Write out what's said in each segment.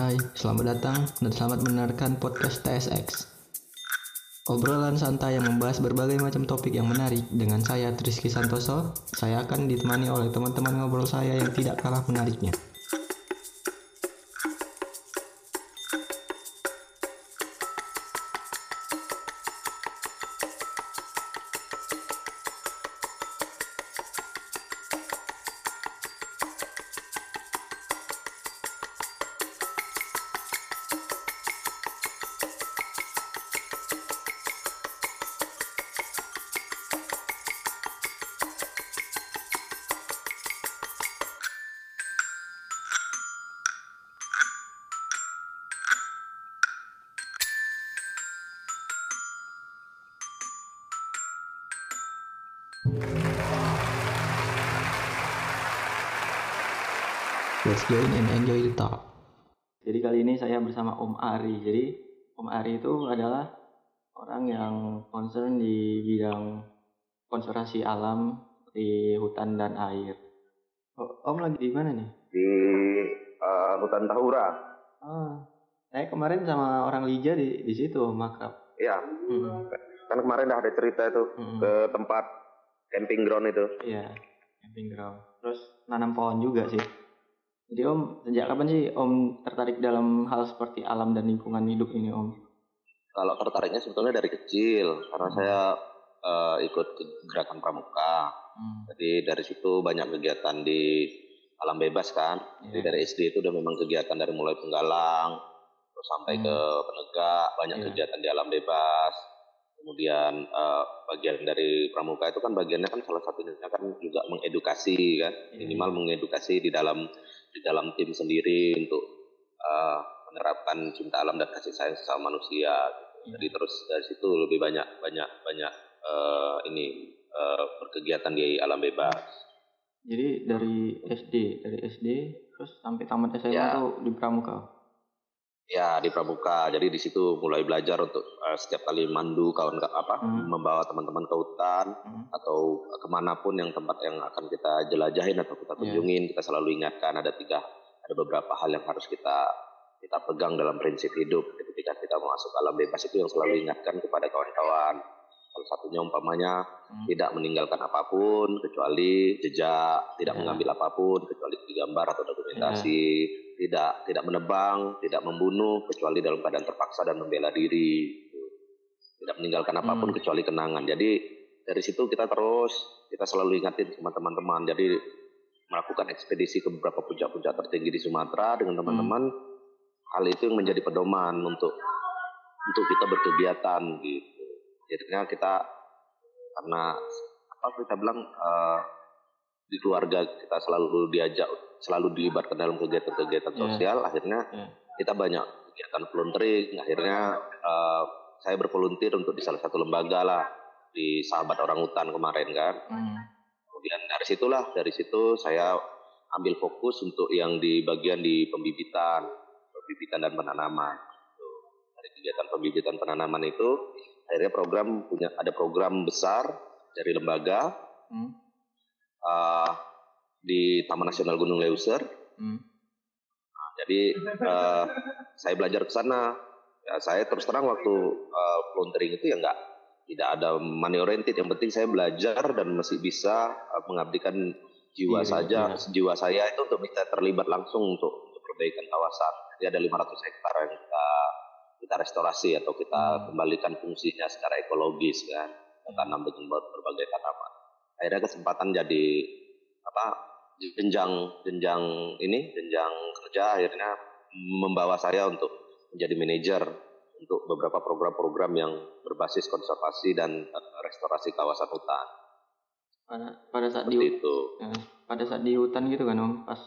Hai, selamat datang dan selamat mendengarkan podcast TSX. Obrolan santai yang membahas berbagai macam topik yang menarik dengan saya Triski Santoso. Saya akan ditemani oleh teman-teman ngobrol saya yang tidak kalah menariknya. Ari. Jadi Om Ari itu adalah orang yang concern di bidang konservasi alam di hutan dan air. Om lagi di mana nih? di uh, hutan Tahura. Ah, saya kemarin sama orang Lija di di situ Makrab. Ya, Hmm, kan kemarin udah ada cerita itu hmm, ke tempat camping ground itu. Iya, camping ground. Terus nanam pohon juga sih. Jadi Om, sejak kapan sih Om tertarik dalam hal seperti alam dan lingkungan hidup ini Om? Kalau tertariknya sebetulnya dari kecil karena Hmm. saya uh, ikut gerakan pramuka. Hmm, Jadi dari situ banyak kegiatan di alam bebas kan. Jadi iya. dari SD itu udah memang kegiatan dari mulai penggalang terus sampai Hmm. ke penegak, banyak Iya. kegiatan di alam bebas. Kemudian uh, bagian dari pramuka itu kan bagiannya kan salah satunya kan juga mengedukasi kan. Iya. minimal mengedukasi di dalam di dalam tim sendiri untuk uh, menerapkan cinta alam dan kasih sayang sesama manusia. Iya. Jadi terus dari situ lebih banyak banyak banyak uh, ini uh, berkegiatan di alam bebas. Jadi dari SD, dari SD terus sampai tamat SMA Ya. di Pramuka. Ya di pramuka. Jadi di situ mulai belajar untuk uh, setiap kali mandu kawan apa Hmm. membawa teman-teman ke hutan Hmm, atau ke mana pun yang tempat yang akan kita jelajahin atau kita Iya. kunjungin kita selalu ingatkan ada tiga ada beberapa hal yang harus kita kita pegang dalam prinsip hidup. Ketika kita masuk alam bebas itu yang selalu ingatkan kepada kawan-kawan. Salah satunya umpamanya hmm, tidak meninggalkan apa pun kecuali jejak tidak Ya. mengambil apa pun kecuali gambar atau dokumentasi. Tidak tidak menebang tidak membunuh kecuali dalam keadaan terpaksa dan membela diri. Tidak meninggalkan apa pun Hmm. kecuali kenangan. Jadi dari situ kita terus kita selalu ingatin sama teman-teman. Jadi melakukan ekspedisi ke beberapa puncak-puncak tertinggi di Sumatera dengan teman-teman hal itu yang menjadi pedoman untuk untuk kita berkegiatan gitu. Jadinya kita karena apa kita bilang eh, di keluarga kita selalu diajak selalu dilibatkan dalam kegiatan-kegiatan Iya. sosial akhirnya Iya. kita banyak kegiatan volunteering. Akhirnya eh, saya bervolunteer untuk di salah satu lembaga lah di sahabat orang hutan kemarin kan. Hmm, kemudian dari situlah dari situ saya ambil fokus untuk yang di bagian di pembibitan pembibitan dan penanaman. Dari kegiatan pembibitan penanaman itu akhirnya program punya ada program besar dari lembaga hmm, eh, di Taman Nasional Gunung Leuser. Hmm, jadi eh, saya belajar ke sana. Ya saya terus terang waktu eh, volunteering itu ya enggak tidak ada money oriented. Yang penting saya belajar dan masih bisa eh, mengabdikan jiwa Diri, saja. iya. jiwa saya itu untuk bisa terlibat langsung untuk untuk perbaikan kawasan. Jadi ada 500 hektar yang kita kita restorasi atau kita Hmm. kembalikan fungsinya secara ekologis kan. Kita tanam dengan ber- berbagai tanaman. Akhirnya kesempatan jadi apa jenjang jenjang ini jenjang kerja akhirnya membawa saya untuk menjadi manajer untuk beberapa program-program yang berbasis konservasi dan eh, restorasi kawasan hutan pada pada saat di seperti itu eh, pada saat di hutan gitu kan Om, pas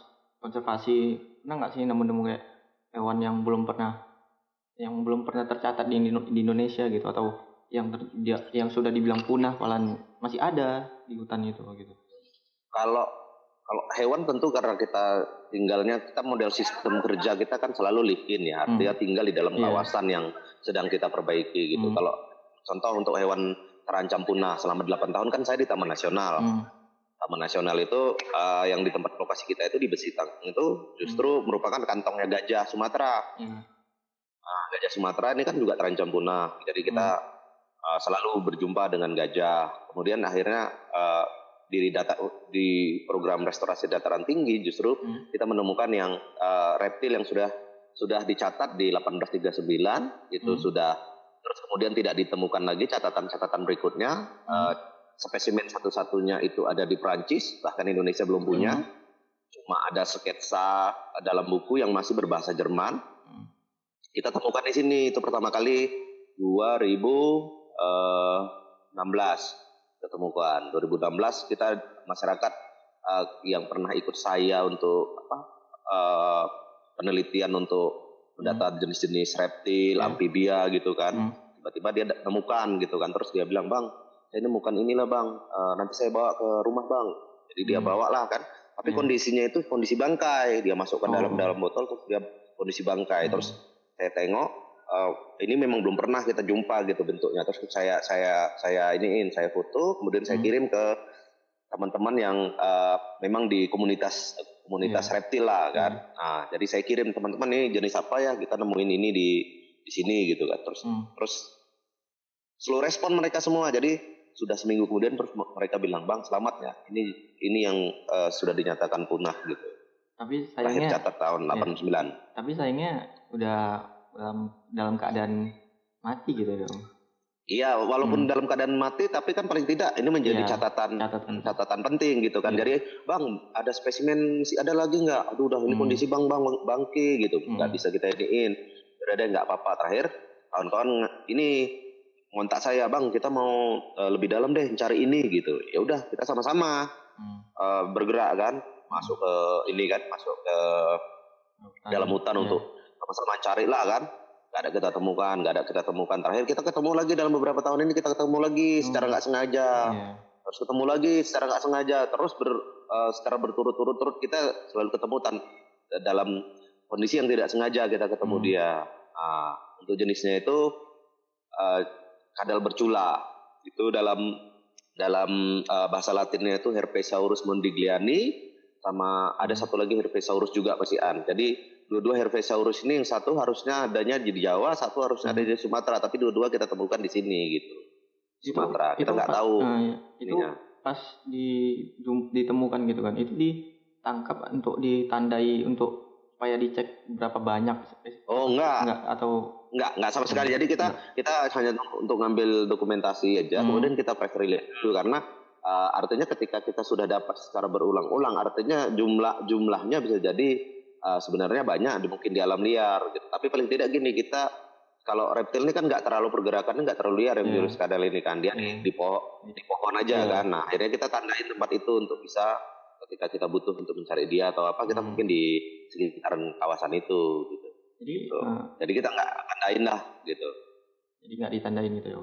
konservasi pernah nggak sih nemu-nemu kayak hewan yang belum pernah yang belum pernah tercatat di, di Indonesia gitu atau yang ter- dia- yang sudah dibilang punah malahan masih ada di hutan itu gitu. kalau kalau hewan tentu karena kita tinggalnya kita model sistem kerja kita kan selalu live in ya artinya tinggal di dalam Iya. kawasan yang sedang kita perbaiki gitu Hmm. kalau contoh untuk hewan terancam punah selama 8 tahun kan saya di Taman Nasional Hmm. Taman Nasional itu uh, yang di tempat lokasi kita itu di Besitang itu justru hmm. merupakan kantongnya gajah Sumatera. Hmm. Nah, gajah Sumatera ini kan juga terancam punah. Jadi kita hmm. uh, selalu berjumpa dengan gajah. Kemudian akhirnya uh, di data di program restorasi dataran tinggi justru hmm. kita menemukan yang uh, reptil yang sudah sudah dicatat di 1839 itu hmm. sudah terus kemudian tidak ditemukan lagi catatan-catatan berikutnya hmm. uh, spesimen satu-satunya itu ada di Prancis, bahkan Indonesia belum punya. Hmm. Cuma ada sketsa dalam buku yang masih berbahasa Jerman. Hmm. Kita temukan di sini itu pertama kali 2016 eh, kita temukan. 2016 kita masyarakat uh, yang pernah ikut saya untuk apa uh, penelitian untuk mendata hmm. jenis-jenis reptil, hmm. amfibia gitu kan. Hmm. Tiba-tiba dia temukan gitu kan. Terus dia bilang, "Bang, saya bukan inilah bang, uh, nanti saya bawa ke rumah bang. Jadi dia hmm. bawa lah kan. Tapi hmm. kondisinya itu kondisi bangkai. Dia masukkan oh. dalam dalam botol terus dia kondisi bangkai. Hmm. Terus saya tengok uh, ini memang belum pernah kita jumpa gitu bentuknya. Terus saya saya saya iniin, saya foto, kemudian saya hmm. kirim ke teman-teman yang uh, memang di komunitas komunitas yeah. reptil lah kan. Hmm. Nah, jadi saya kirim teman-teman ini jenis apa ya kita nemuin ini di di sini gitu kan. Terus hmm. terus slow respon mereka semua. Jadi sudah seminggu kemudian terus mereka bilang bang selamat ya ini ini yang uh, sudah dinyatakan punah gitu tapi sayangnya catat tahun ya, 89 tapi sayangnya udah dalam dalam keadaan mati gitu dong Iya, walaupun hmm. dalam keadaan mati, tapi kan paling tidak ini menjadi ya, catatan, catatan catatan penting gitu kan. Ya. Jadi, bang, ada spesimen ada lagi nggak? Aduh, udah ini hmm. kondisi bang bang bangki gitu, nggak hmm. bisa kita iniin. Berada nggak apa-apa. Terakhir, kawan-kawan ini ngontak saya bang kita mau uh, lebih dalam deh cari ini gitu ya udah kita sama-sama hmm. uh, bergerak kan masuk ke ini kan masuk ke hutan. dalam hutan yeah. untuk sama-sama cari lah kan nggak ada kita temukan nggak ada kita temukan terakhir kita ketemu lagi dalam beberapa tahun ini kita ketemu lagi hmm. secara nggak sengaja yeah. terus ketemu lagi secara nggak sengaja terus ber, uh, secara berturut-turut turut kita selalu ketemu tan dalam kondisi yang tidak sengaja kita ketemu hmm. dia nah, untuk jenisnya itu uh, kadal bercula. Itu dalam dalam uh, bahasa Latinnya itu Herpesaurus mondigliani sama ada satu lagi Herpesaurus juga pasian. Jadi dua-dua Herpesaurus ini yang satu harusnya adanya di Jawa, satu harusnya ada di Sumatera, tapi dua-dua kita temukan di sini gitu. Sumatera. Itu, kita nggak tahu. Nah, ya. itu pas di ditemukan gitu kan. Itu ditangkap untuk ditandai untuk supaya dicek berapa banyak oh enggak enggak atau enggak enggak sama sekali jadi kita enggak. kita hanya untuk ngambil dokumentasi aja hmm. kemudian kita press release dulu karena uh, artinya ketika kita sudah dapat secara berulang-ulang artinya jumlah jumlahnya bisa jadi uh, sebenarnya banyak mungkin di alam liar gitu. tapi paling tidak gini kita kalau reptil ini kan nggak terlalu pergerakannya nggak terlalu liar yang yeah. virus kadal ini kan dia yeah. di pohon di pohon aja yeah. kan nah akhirnya kita tandain tempat itu untuk bisa ketika kita butuh untuk mencari dia atau apa kita hmm. mungkin di sekitaran kawasan itu gitu. Jadi gitu. Uh, jadi kita nggak tandain lah gitu. Jadi nggak ditandain gitu ya?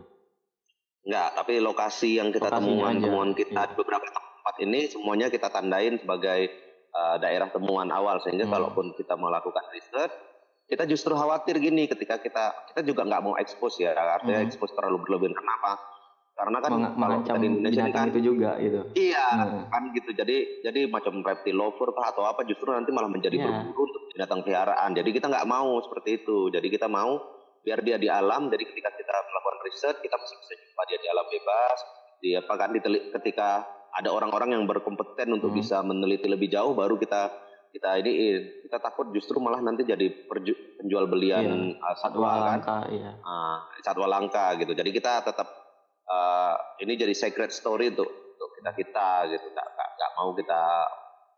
Nggak, tapi lokasi yang kita temuan temuan kita iya. di beberapa tempat ini semuanya kita tandain sebagai uh, daerah temuan awal. Sehingga hmm. kalaupun kita melakukan riset kita justru khawatir gini ketika kita kita juga nggak mau ekspos ya. Artinya hmm. ekspos terlalu berlebihan. Kenapa? Karena kan Meng kalau kita di Indonesia kan itu juga gitu. Iya hmm. kan gitu. Jadi jadi macam reptil lover atau apa justru nanti malah menjadi yeah. berburu untuk binatang peliharaan. Jadi kita nggak mau seperti itu. Jadi kita mau biar dia di alam. Jadi ketika kita melakukan riset kita masih bisa jumpa dia di alam bebas. Di apa kan ketika ada orang-orang yang berkompeten untuk hmm. bisa meneliti lebih jauh baru kita kita ini kita takut justru malah nanti jadi penjual belian iya. satwa, satwa kan iya. uh, satwa langka gitu jadi kita tetap uh, ini jadi secret story untuk untuk kita kita gitu nggak nggak mau kita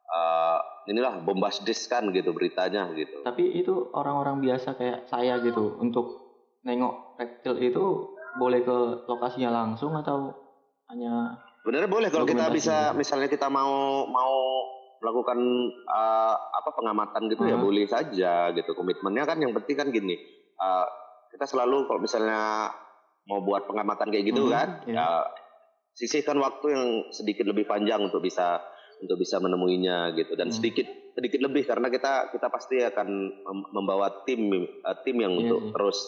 uh, inilah bombastis kan gitu beritanya gitu tapi itu orang-orang biasa kayak saya gitu untuk nengok reptil itu boleh ke lokasinya langsung atau hanya Bener boleh kalau kita bisa misalnya kita mau mau melakukan uh, apa pengamatan gitu uh -huh. ya boleh saja gitu komitmennya kan yang penting kan gini uh, kita selalu kalau misalnya mau buat pengamatan kayak gitu hmm, kan yeah. ya sisihkan waktu yang sedikit lebih panjang untuk bisa untuk bisa menemuinya gitu dan hmm. sedikit sedikit lebih karena kita kita pasti akan membawa tim uh, tim yang yeah, untuk yeah. terus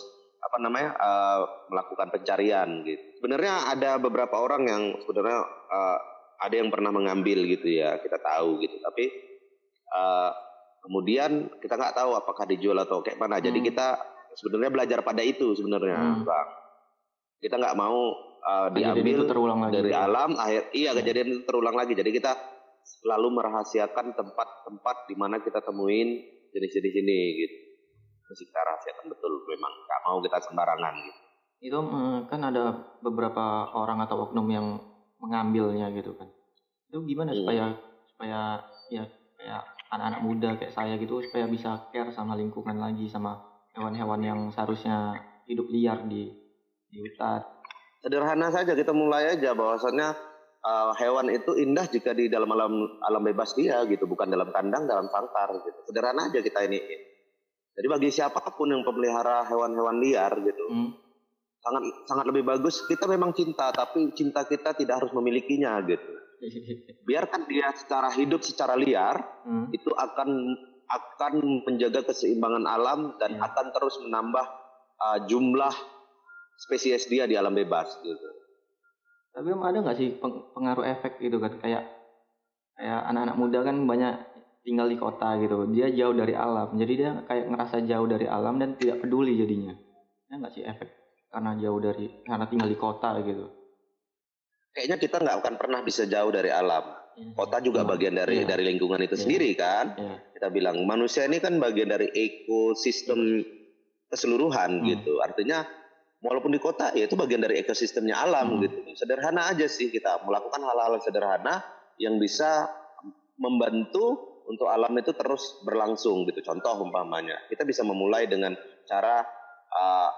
apa namanya uh, melakukan pencarian gitu. Sebenarnya ada beberapa orang yang sebenarnya uh, ada yang pernah mengambil gitu ya kita tahu gitu tapi uh, kemudian kita nggak tahu apakah dijual atau kayak mana hmm. jadi kita sebenarnya belajar pada itu sebenarnya hmm. bang kita nggak mau uh, diambil terulang lagi dari alam akhir iya ya. kejadian itu terulang lagi jadi kita selalu merahasiakan tempat-tempat di mana kita temuin jenis-jenis ini gitu mesti kita rahasiakan betul memang nggak mau kita sembarangan gitu. Itu eh, kan ada beberapa orang atau oknum yang mengambilnya gitu kan. Itu gimana hmm. supaya supaya ya kayak anak-anak muda kayak saya gitu supaya bisa care sama lingkungan lagi sama hewan-hewan yang seharusnya hidup liar di di hutan? Sederhana saja kita mulai aja bahwasannya uh, hewan itu indah jika di dalam alam alam bebas dia gitu bukan dalam kandang dalam sangkar gitu. Sederhana aja kita ini jadi bagi siapa pun yang pemelihara hewan-hewan liar gitu hmm sangat sangat lebih bagus kita memang cinta tapi cinta kita tidak harus memilikinya gitu biarkan dia secara hidup secara liar hmm. itu akan akan menjaga keseimbangan alam dan hmm. akan terus menambah uh, jumlah spesies dia di alam bebas gitu tapi ada nggak sih pengaruh efek gitu kan kayak kayak anak-anak muda kan banyak tinggal di kota gitu. Dia jauh dari alam. Jadi dia kayak ngerasa jauh dari alam dan tidak peduli jadinya. Ya nggak sih efek? Karena jauh dari karena tinggal di kota gitu. Kayaknya kita nggak akan pernah bisa jauh dari alam. Ya, kota juga ya, bagian dari ya. dari lingkungan itu ya. sendiri kan? Ya. kita bilang manusia ini kan bagian dari ekosistem keseluruhan hmm. gitu. Artinya walaupun di kota ya itu bagian dari ekosistemnya alam hmm. gitu. Sederhana aja sih kita melakukan hal-hal sederhana yang bisa membantu untuk alam itu terus berlangsung gitu contoh umpamanya kita bisa memulai dengan cara uh,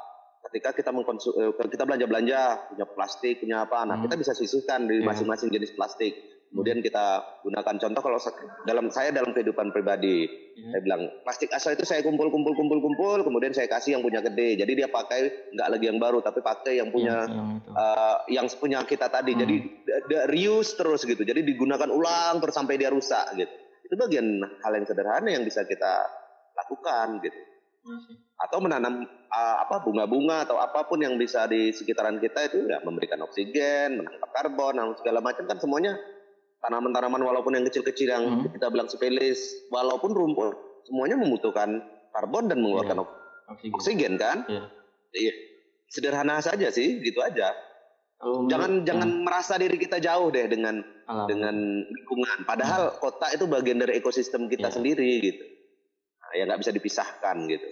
ketika kita mengkonsum eh, kita belanja belanja punya plastik punya apa nah hmm. kita bisa sisihkan di iya. masing-masing jenis plastik kemudian kita gunakan contoh kalau dalam saya dalam kehidupan pribadi hmm. saya bilang plastik asal itu saya kumpul kumpul kumpul kumpul kemudian saya kasih yang punya gede jadi dia pakai nggak lagi yang baru tapi pakai yang punya uh, yang punya kita tadi hmm. jadi reuse terus gitu jadi digunakan ulang terus sampai dia rusak gitu itu bagian hal yang sederhana yang bisa kita lakukan gitu atau menanam uh, apa bunga-bunga atau apa pun yang bisa di sekitaran kita itu ya memberikan oksigen, menangkap karbon, dan segala macam kan semuanya tanaman-tanaman walaupun yang kecil-kecil yang hmm. kita bilang sepelis, walaupun rumput semuanya membutuhkan karbon dan mengeluarkan yeah. oksigen. oksigen kan? Yeah. Iya. Sederhana saja sih, gitu aja. Oh, jangan jangan merasa diri kita jauh deh dengan Alam. dengan lingkungan. Padahal hmm. kota itu bagian dari ekosistem kita yeah. sendiri gitu ya nggak bisa dipisahkan gitu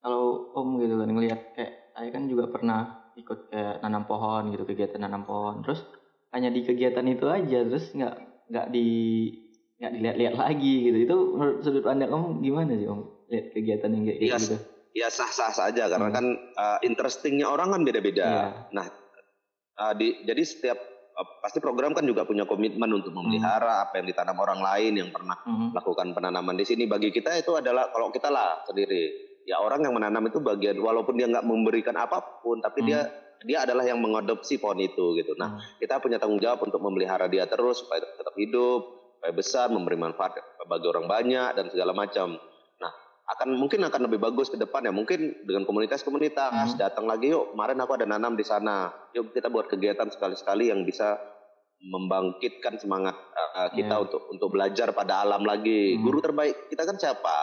kalau om gitu kan ngelihat kayak saya kan juga pernah ikut kayak nanam pohon gitu kegiatan nanam pohon terus hanya di kegiatan itu aja terus nggak nggak di nggak dilihat-lihat lagi gitu itu menurut sudut pandang om gimana sih om lihat kegiatan yang kayak ya, gitu ya sah-sah saja karena hmm. kan uh, interestingnya orang kan beda-beda yeah. nah uh, di, jadi setiap Eh, pasti program kan juga punya komitmen untuk memelihara hmm. apa yang ditanam orang lain yang pernah hmm. melakukan penanaman di sini. Bagi kita itu adalah kalau kita lah sendiri, ya orang yang menanam itu bagian walaupun dia nggak memberikan apa pun, tapi hmm. dia dia adalah yang mengadopsi pohon itu gitu. Nah, hmm. kita punya tanggung jawab untuk memelihara dia terus supaya tetap hidup, supaya besar, memberi manfaat bagi orang banyak dan segala macam akan mungkin akan lebih bagus ke depan ya mungkin dengan komunitas-komunitas hmm. datang lagi yuk kemarin aku ada nanam di sana yuk kita buat kegiatan sekali-sekali yang bisa membangkitkan semangat uh, kita yeah. untuk untuk belajar pada alam lagi hmm. guru terbaik kita kan siapa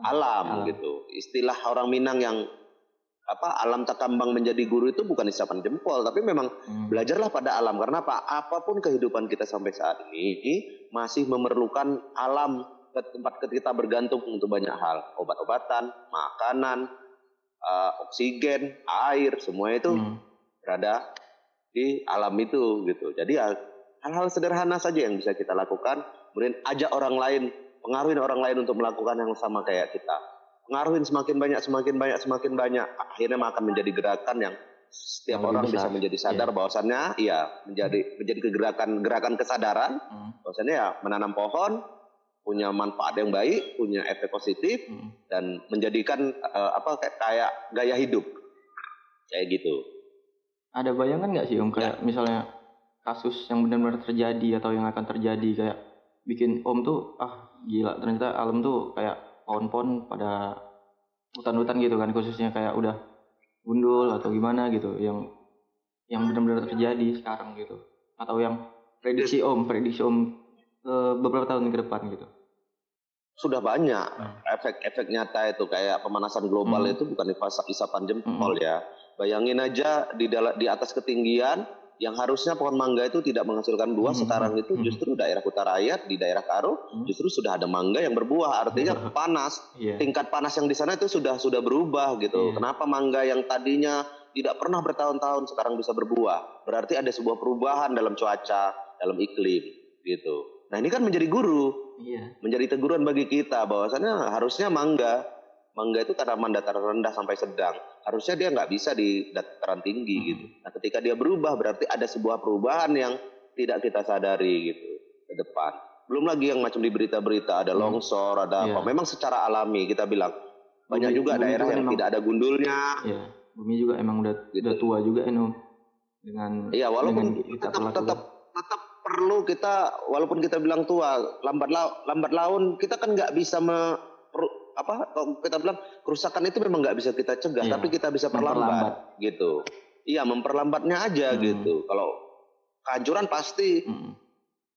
hmm. alam, alam gitu istilah orang Minang yang apa alam takambang menjadi guru itu bukan isapan jempol tapi memang hmm. belajarlah pada alam karena apa apa pun kehidupan kita sampai saat ini masih memerlukan alam tempat kita bergantung untuk banyak hal, obat-obatan, makanan, uh, oksigen, air, semua itu hmm. berada di alam itu gitu. Jadi ya hal-hal sederhana saja yang bisa kita lakukan, kemudian ajak orang lain, pengaruhin orang lain untuk melakukan yang sama kayak kita. Pengaruhin semakin banyak, semakin banyak, semakin banyak, akhirnya akan menjadi gerakan yang setiap yang orang bisa menjadi sadar yeah. bahwasannya iya menjadi menjadi kegerakan gerakan kesadaran hmm. bahwasannya ya menanam pohon punya manfaat yang baik, punya efek positif hmm. dan menjadikan uh, apa kayak, kayak gaya hidup kayak gitu. Ada bayangan nggak sih om kayak ya. misalnya kasus yang benar-benar terjadi atau yang akan terjadi kayak bikin om tuh ah gila ternyata alam tuh kayak pohon-pohon pada hutan-hutan gitu kan khususnya kayak udah gundul atau gimana gitu yang yang benar-benar terjadi sekarang gitu atau yang prediksi Om, prediksi Om uh, beberapa tahun ke depan gitu. Sudah banyak efek-efek nyata itu kayak pemanasan global hmm. itu bukan isapan jempol hmm. ya. Bayangin aja di di atas ketinggian yang harusnya pohon mangga itu tidak menghasilkan buah hmm. sekarang itu hmm. justru daerah Kutarayat di daerah Karo hmm. justru sudah ada mangga yang berbuah artinya panas yeah. tingkat panas yang di sana itu sudah sudah berubah gitu yeah. kenapa mangga yang tadinya tidak pernah bertahun-tahun sekarang bisa berbuah berarti ada sebuah perubahan dalam cuaca dalam iklim gitu nah ini kan menjadi guru yeah. menjadi teguran bagi kita bahwasannya harusnya mangga mangga itu tanaman dataran rendah sampai sedang. Harusnya dia nggak bisa di dataran tinggi hmm. gitu. Nah ketika dia berubah berarti ada sebuah perubahan yang tidak kita sadari gitu ke depan. Belum lagi yang macam di berita-berita ada hmm. longsor, ada yeah. apa. Iya. Memang secara alami kita bilang banyak bumi, juga bumi daerah yang emang, tidak ada gundulnya. Iya. Bumi juga emang udah, gitu. udah tua juga ini dengan Iya walaupun dengan tetap tetap tetap perlu kita walaupun kita bilang tua lambat la, lambat laun kita kan nggak bisa me, apa kita bilang kerusakan itu memang nggak bisa kita cegah iya. tapi kita bisa perlambat gitu iya memperlambatnya aja hmm. gitu kalau kehancuran pasti hmm.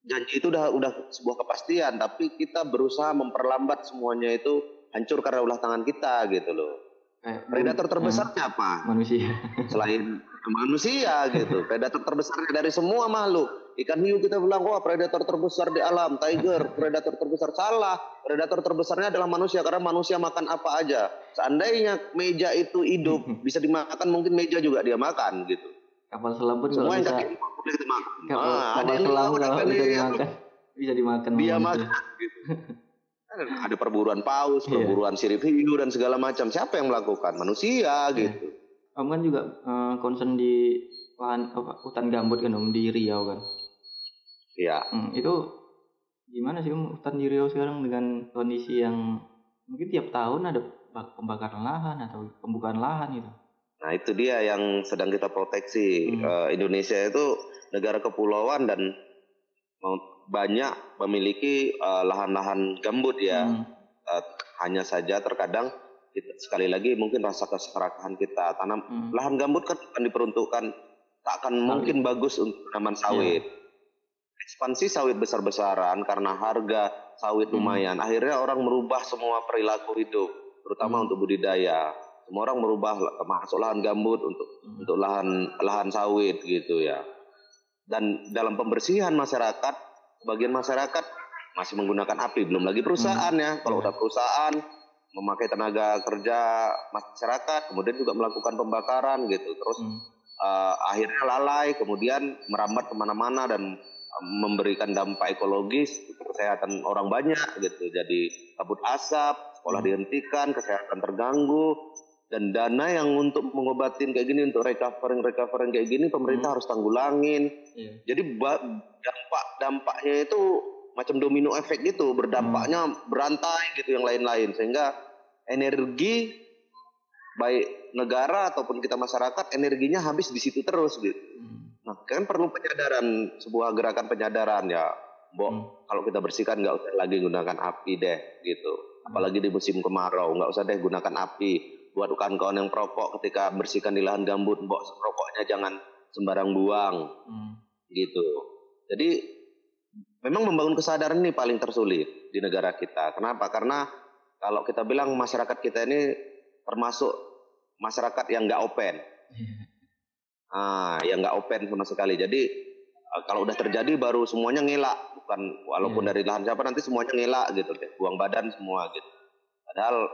janji itu udah udah sebuah kepastian tapi kita berusaha memperlambat semuanya itu hancur karena ulah tangan kita gitu loh Eh, predator terbesarnya eh, apa? Manusia. Selain manusia gitu. Predator terbesar dari semua makhluk. Ikan hiu kita bilang, wah predator terbesar di alam, tiger, predator terbesar. Salah. Predator terbesarnya adalah manusia, karena manusia makan apa aja. Seandainya meja itu hidup, bisa dimakan, mungkin meja juga dia makan gitu. Kapal selam pun Semua yang bisa... kaki bisa dimakan. Kapal, ah, kapal selam kalau bisa dimakan, bisa dimakan. Dia makan gitu. ada perburuan paus, yeah. perburuan sirip hiu dan segala macam. Siapa yang melakukan? Manusia yeah. gitu. Om kan juga uh, concern di lahan apa, hutan gambut kan Om di Riau kan. Iya. Hmm, itu gimana sih hutan di Riau sekarang dengan kondisi yang mungkin tiap tahun ada pembakaran lahan atau pembukaan lahan gitu. Nah itu dia yang sedang kita proteksi. Hmm. Uh, Indonesia itu negara kepulauan dan banyak memiliki uh, lahan-lahan gambut ya. Hmm. Uh, hanya saja terkadang kita, sekali lagi mungkin rasa keserakahan kita tanam hmm. lahan gambut kan diperuntukkan tak akan sawit. mungkin bagus untuk tanaman sawit. Yeah. Ekspansi sawit besar-besaran karena harga sawit hmm. lumayan. Akhirnya orang merubah semua perilaku hidup, terutama hmm. untuk budidaya. Semua orang merubah termasuk lahan gambut untuk hmm. untuk lahan lahan sawit gitu ya. Dan dalam pembersihan masyarakat sebagian masyarakat masih menggunakan api, belum lagi perusahaan hmm. ya. Kalau udah perusahaan memakai tenaga kerja masyarakat, kemudian juga melakukan pembakaran gitu, terus hmm. uh, akhirnya lalai, kemudian merambat ke mana-mana dan memberikan dampak ekologis kesehatan orang banyak gitu. Jadi kabut asap, sekolah hmm. dihentikan, kesehatan terganggu, dan dana yang untuk mengobatin kayak gini untuk recovering recovering kayak gini pemerintah hmm. harus tanggulangin. Yeah. Jadi dampak dampaknya itu macam domino efek gitu, berdampaknya hmm. berantai gitu yang lain-lain sehingga energi baik negara ataupun kita masyarakat energinya habis di situ terus gitu. Hmm. Nah, kan perlu penyadaran sebuah gerakan penyadaran ya. Bo, hmm. kalau kita bersihkan nggak usah lagi gunakan api deh gitu. Hmm. Apalagi di musim kemarau nggak usah deh gunakan api buat kawan-kawan yang perokok ketika bersihkan di lahan gambut, mbok rokoknya jangan sembarang buang, hmm. gitu. Jadi memang membangun kesadaran ini paling tersulit di negara kita. Kenapa? Karena kalau kita bilang masyarakat kita ini termasuk masyarakat yang nggak open, ah, yang nggak open sama sekali. Jadi eh, kalau udah terjadi baru semuanya ngelak, bukan walaupun yeah. dari lahan siapa nanti semuanya ngelak gitu deh, buang badan semua gitu. Padahal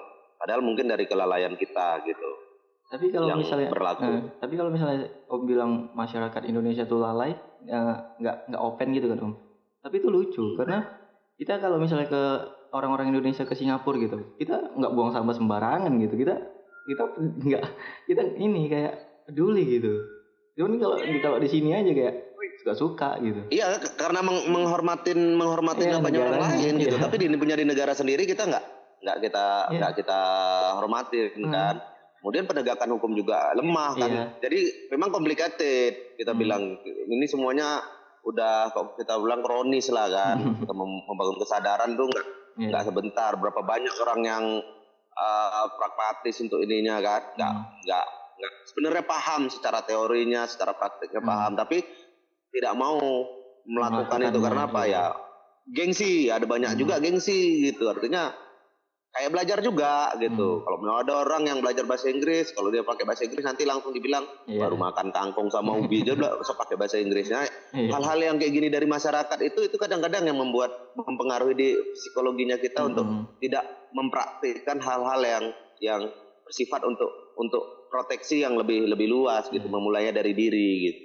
Padahal mungkin dari kelalaian kita gitu. Tapi kalau misalnya berlaku. Uh, tapi kalau misalnya Om bilang masyarakat Indonesia tuh lalai, eh, nggak nggak open gitu kan Om. Tapi itu lucu karena kita kalau misalnya ke orang-orang Indonesia ke Singapura gitu, kita nggak buang sampah sembarangan gitu. Kita kita nggak kita ini kayak peduli gitu. Cuman kalau kalau di sini aja kayak suka-suka gitu. Iya, karena meng menghormatin menghormatin iya, banyak orang lain gitu. Iya. Tapi di punya di negara sendiri kita nggak nggak kita yeah. nggak kita hormati hmm. kan kemudian penegakan hukum juga lemah kan yeah. jadi memang complicated kita hmm. bilang ini semuanya udah kok kita bilang kronis lah kan kita membangun kesadaran tuh nggak yeah. nggak sebentar berapa banyak orang yang uh, pragmatis untuk ininya kan nggak hmm. nggak nggak sebenarnya paham secara teorinya secara praktiknya hmm. paham tapi tidak mau melakukan, itu karena apa ya gengsi ada banyak hmm. juga gengsi gitu artinya kayak belajar juga gitu. Hmm. Kalau ada orang yang belajar bahasa Inggris, kalau dia pakai bahasa Inggris nanti langsung dibilang yeah. baru makan kangkung sama ubi dia bisa pakai bahasa Inggrisnya. Yeah. Hal-hal yang kayak gini dari masyarakat itu itu kadang-kadang yang membuat mempengaruhi di psikologinya kita hmm. untuk tidak mempraktikkan hal-hal yang yang bersifat untuk untuk proteksi yang lebih lebih luas gitu, yeah. memulainya dari diri gitu.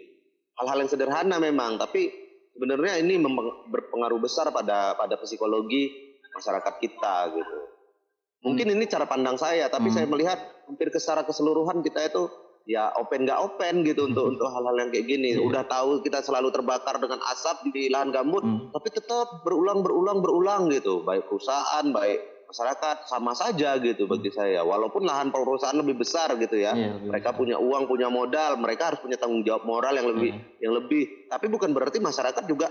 Hal-hal yang sederhana memang, tapi sebenarnya ini berpengaruh besar pada pada psikologi masyarakat kita gitu. Mungkin hmm. ini cara pandang saya, tapi hmm. saya melihat hampir secara keseluruhan kita itu ya open nggak open gitu untuk hmm. untuk hal-hal yang kayak gini. Yeah. Udah tahu kita selalu terbakar dengan asap di lahan gambut, hmm. tapi tetap berulang berulang berulang gitu. Baik perusahaan, baik masyarakat sama saja gitu bagi hmm. saya. Walaupun lahan perusahaan lebih besar gitu ya, yeah, mereka besar. punya uang, punya modal, mereka harus punya tanggung jawab moral yang lebih yeah. yang lebih. Tapi bukan berarti masyarakat juga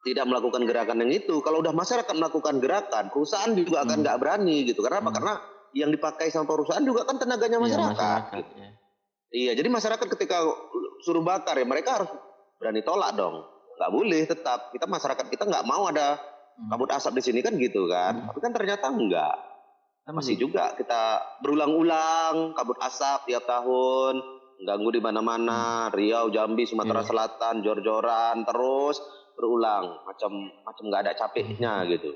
tidak melakukan gerakan yang itu. Kalau udah masyarakat melakukan gerakan, perusahaan juga akan hmm. nggak hmm. berani gitu. Karena apa? Hmm. Karena yang dipakai sama perusahaan juga kan tenaganya iya, masyarakat. Iya, masyarakat, gitu. ya. iya jadi masyarakat ketika suruh bakar ya mereka harus berani tolak dong. Nggak boleh tetap. Kita masyarakat kita nggak mau ada hmm. Kabut asap di sini kan gitu kan. Hmm. Tapi kan ternyata enggak. Masih hmm. juga kita berulang-ulang kabut asap tiap tahun, ganggu di mana-mana, hmm. Riau, Jambi, Sumatera yeah. Selatan, jor-joran terus berulang macam macam nggak ada capeknya hmm. gitu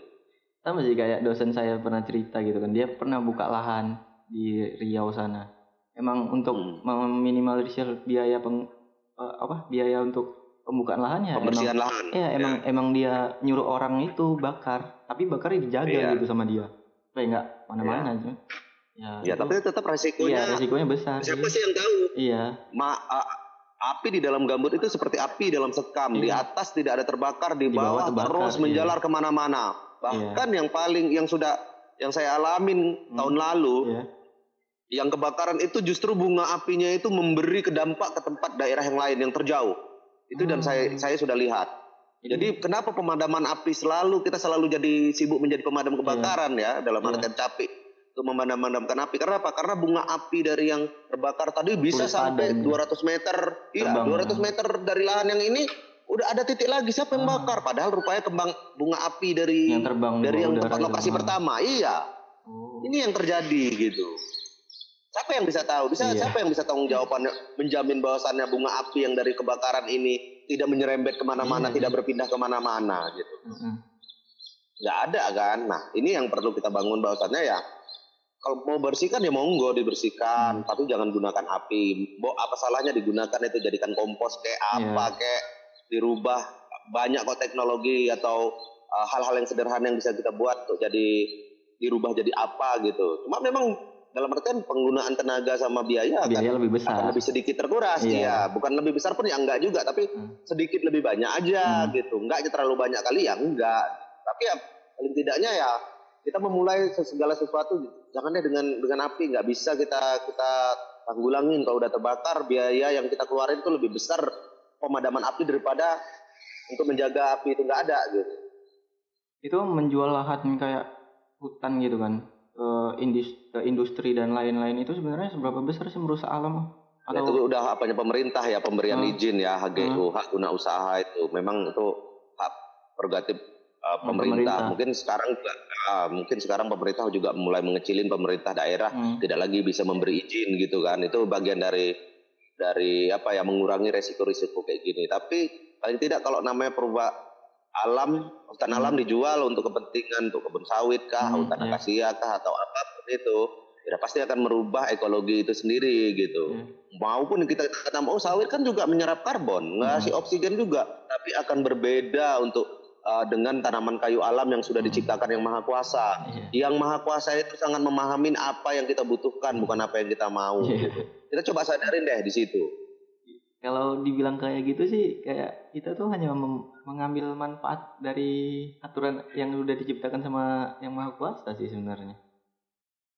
sama sih kayak dosen saya pernah cerita gitu kan dia pernah buka lahan di Riau sana emang untuk hmm. meminimalisir biaya peng apa biaya untuk pembukaan lahannya pembersihan emang, lahan ya emang ya. emang dia nyuruh orang itu bakar tapi bakarnya dijaga ya. gitu sama dia supaya nggak mana-mana ya. aja ya, ya tapi tetap resikonya iya, resikonya besar siapa sih yang tahu iya Ma, uh, api di dalam gambut itu seperti api dalam sekam. Iya. Di atas tidak ada terbakar, di bawah, di bawah terus iya. menjalar ke mana-mana. Bahkan iya. yang paling yang sudah yang saya alamin hmm. tahun lalu, iya. yang kebakaran itu justru bunga apinya itu memberi kedampak ke tempat daerah yang lain yang terjauh. Itu hmm. dan saya saya sudah lihat. Jadi kenapa pemadaman api selalu kita selalu jadi sibuk menjadi pemadam kebakaran iya. ya dalam artian iya. capek untuk memadam-madamkan api. Karena apa? Karena bunga api dari yang terbakar tadi bisa Kulit sampai 200 meter. Iya, 200 meter dari lahan yang ini udah ada titik lagi siapa yang ah. bakar padahal rupanya kembang bunga api dari yang terbang dari yang tempat lokasi pertama. Iya. Oh. Ini yang terjadi gitu. Siapa yang bisa tahu? Bisa iya. siapa yang bisa tanggung jawabannya menjamin bahwasannya bunga api yang dari kebakaran ini tidak menyerempet ke mana-mana, iya, tidak berpindah ke mana-mana gitu. Mm -hmm. Gak ada kan? Nah ini yang perlu kita bangun bahwasannya ya kalau mau bersihkan ya monggo dibersihkan, hmm. tapi jangan gunakan api. Bo, apa salahnya digunakan itu jadikan kompos kayak iya. apa yeah. kayak dirubah banyak kok teknologi atau uh, hal-hal uh, yang sederhana yang bisa kita buat untuk jadi dirubah jadi apa gitu. Cuma memang dalam artian penggunaan tenaga sama biaya, biaya akan, lebih besar. akan lebih sedikit terkuras yeah. ya. Bukan lebih besar pun ya enggak juga, tapi hmm. sedikit lebih banyak aja hmm. gitu. Enggak terlalu banyak kali ya enggak. Tapi ya paling tidaknya ya kita memulai segala sesuatu jangan deh dengan dengan api nggak bisa kita kita tanggulangin kalau udah terbakar biaya yang kita keluarin itu lebih besar pemadaman api daripada untuk menjaga api itu nggak ada gitu itu menjual lahan kayak hutan gitu kan ke industri dan lain-lain itu sebenarnya seberapa besar sih merusak alam ya, atau itu udah apanya pemerintah ya pemberian hmm. izin ya HGU hmm. hak guna usaha itu memang itu hak prerogatif uh, pemerintah. pemerintah. Mungkin sekarang uh, mungkin sekarang pemerintah juga mulai mengecilin pemerintah daerah hmm. tidak lagi bisa memberi izin gitu kan. Itu bagian dari dari apa ya mengurangi resiko-resiko kayak gini. Tapi paling tidak kalau namanya perubah alam, hutan hmm. alam dijual untuk kepentingan untuk kebun sawit kah, hmm, hutan yeah. akasia kah atau apa pun itu, ya pasti akan merubah ekologi itu sendiri gitu. Hmm. Maupun kita kata mau oh, sawit kan juga menyerap karbon, ngasih hmm. oksigen juga, tapi akan berbeda untuk uh, dengan tanaman kayu alam yang sudah hmm. diciptakan yang maha kuasa. Yeah. Yang maha kuasa itu sangat memahami apa yang kita butuhkan, bukan apa yang kita mau. Yeah. Gitu. Kita coba sadarin deh di situ. Kalau dibilang kayak gitu sih, kayak kita tuh hanya mengambil manfaat dari aturan yang sudah diciptakan sama yang maha kuasa sih sebenarnya.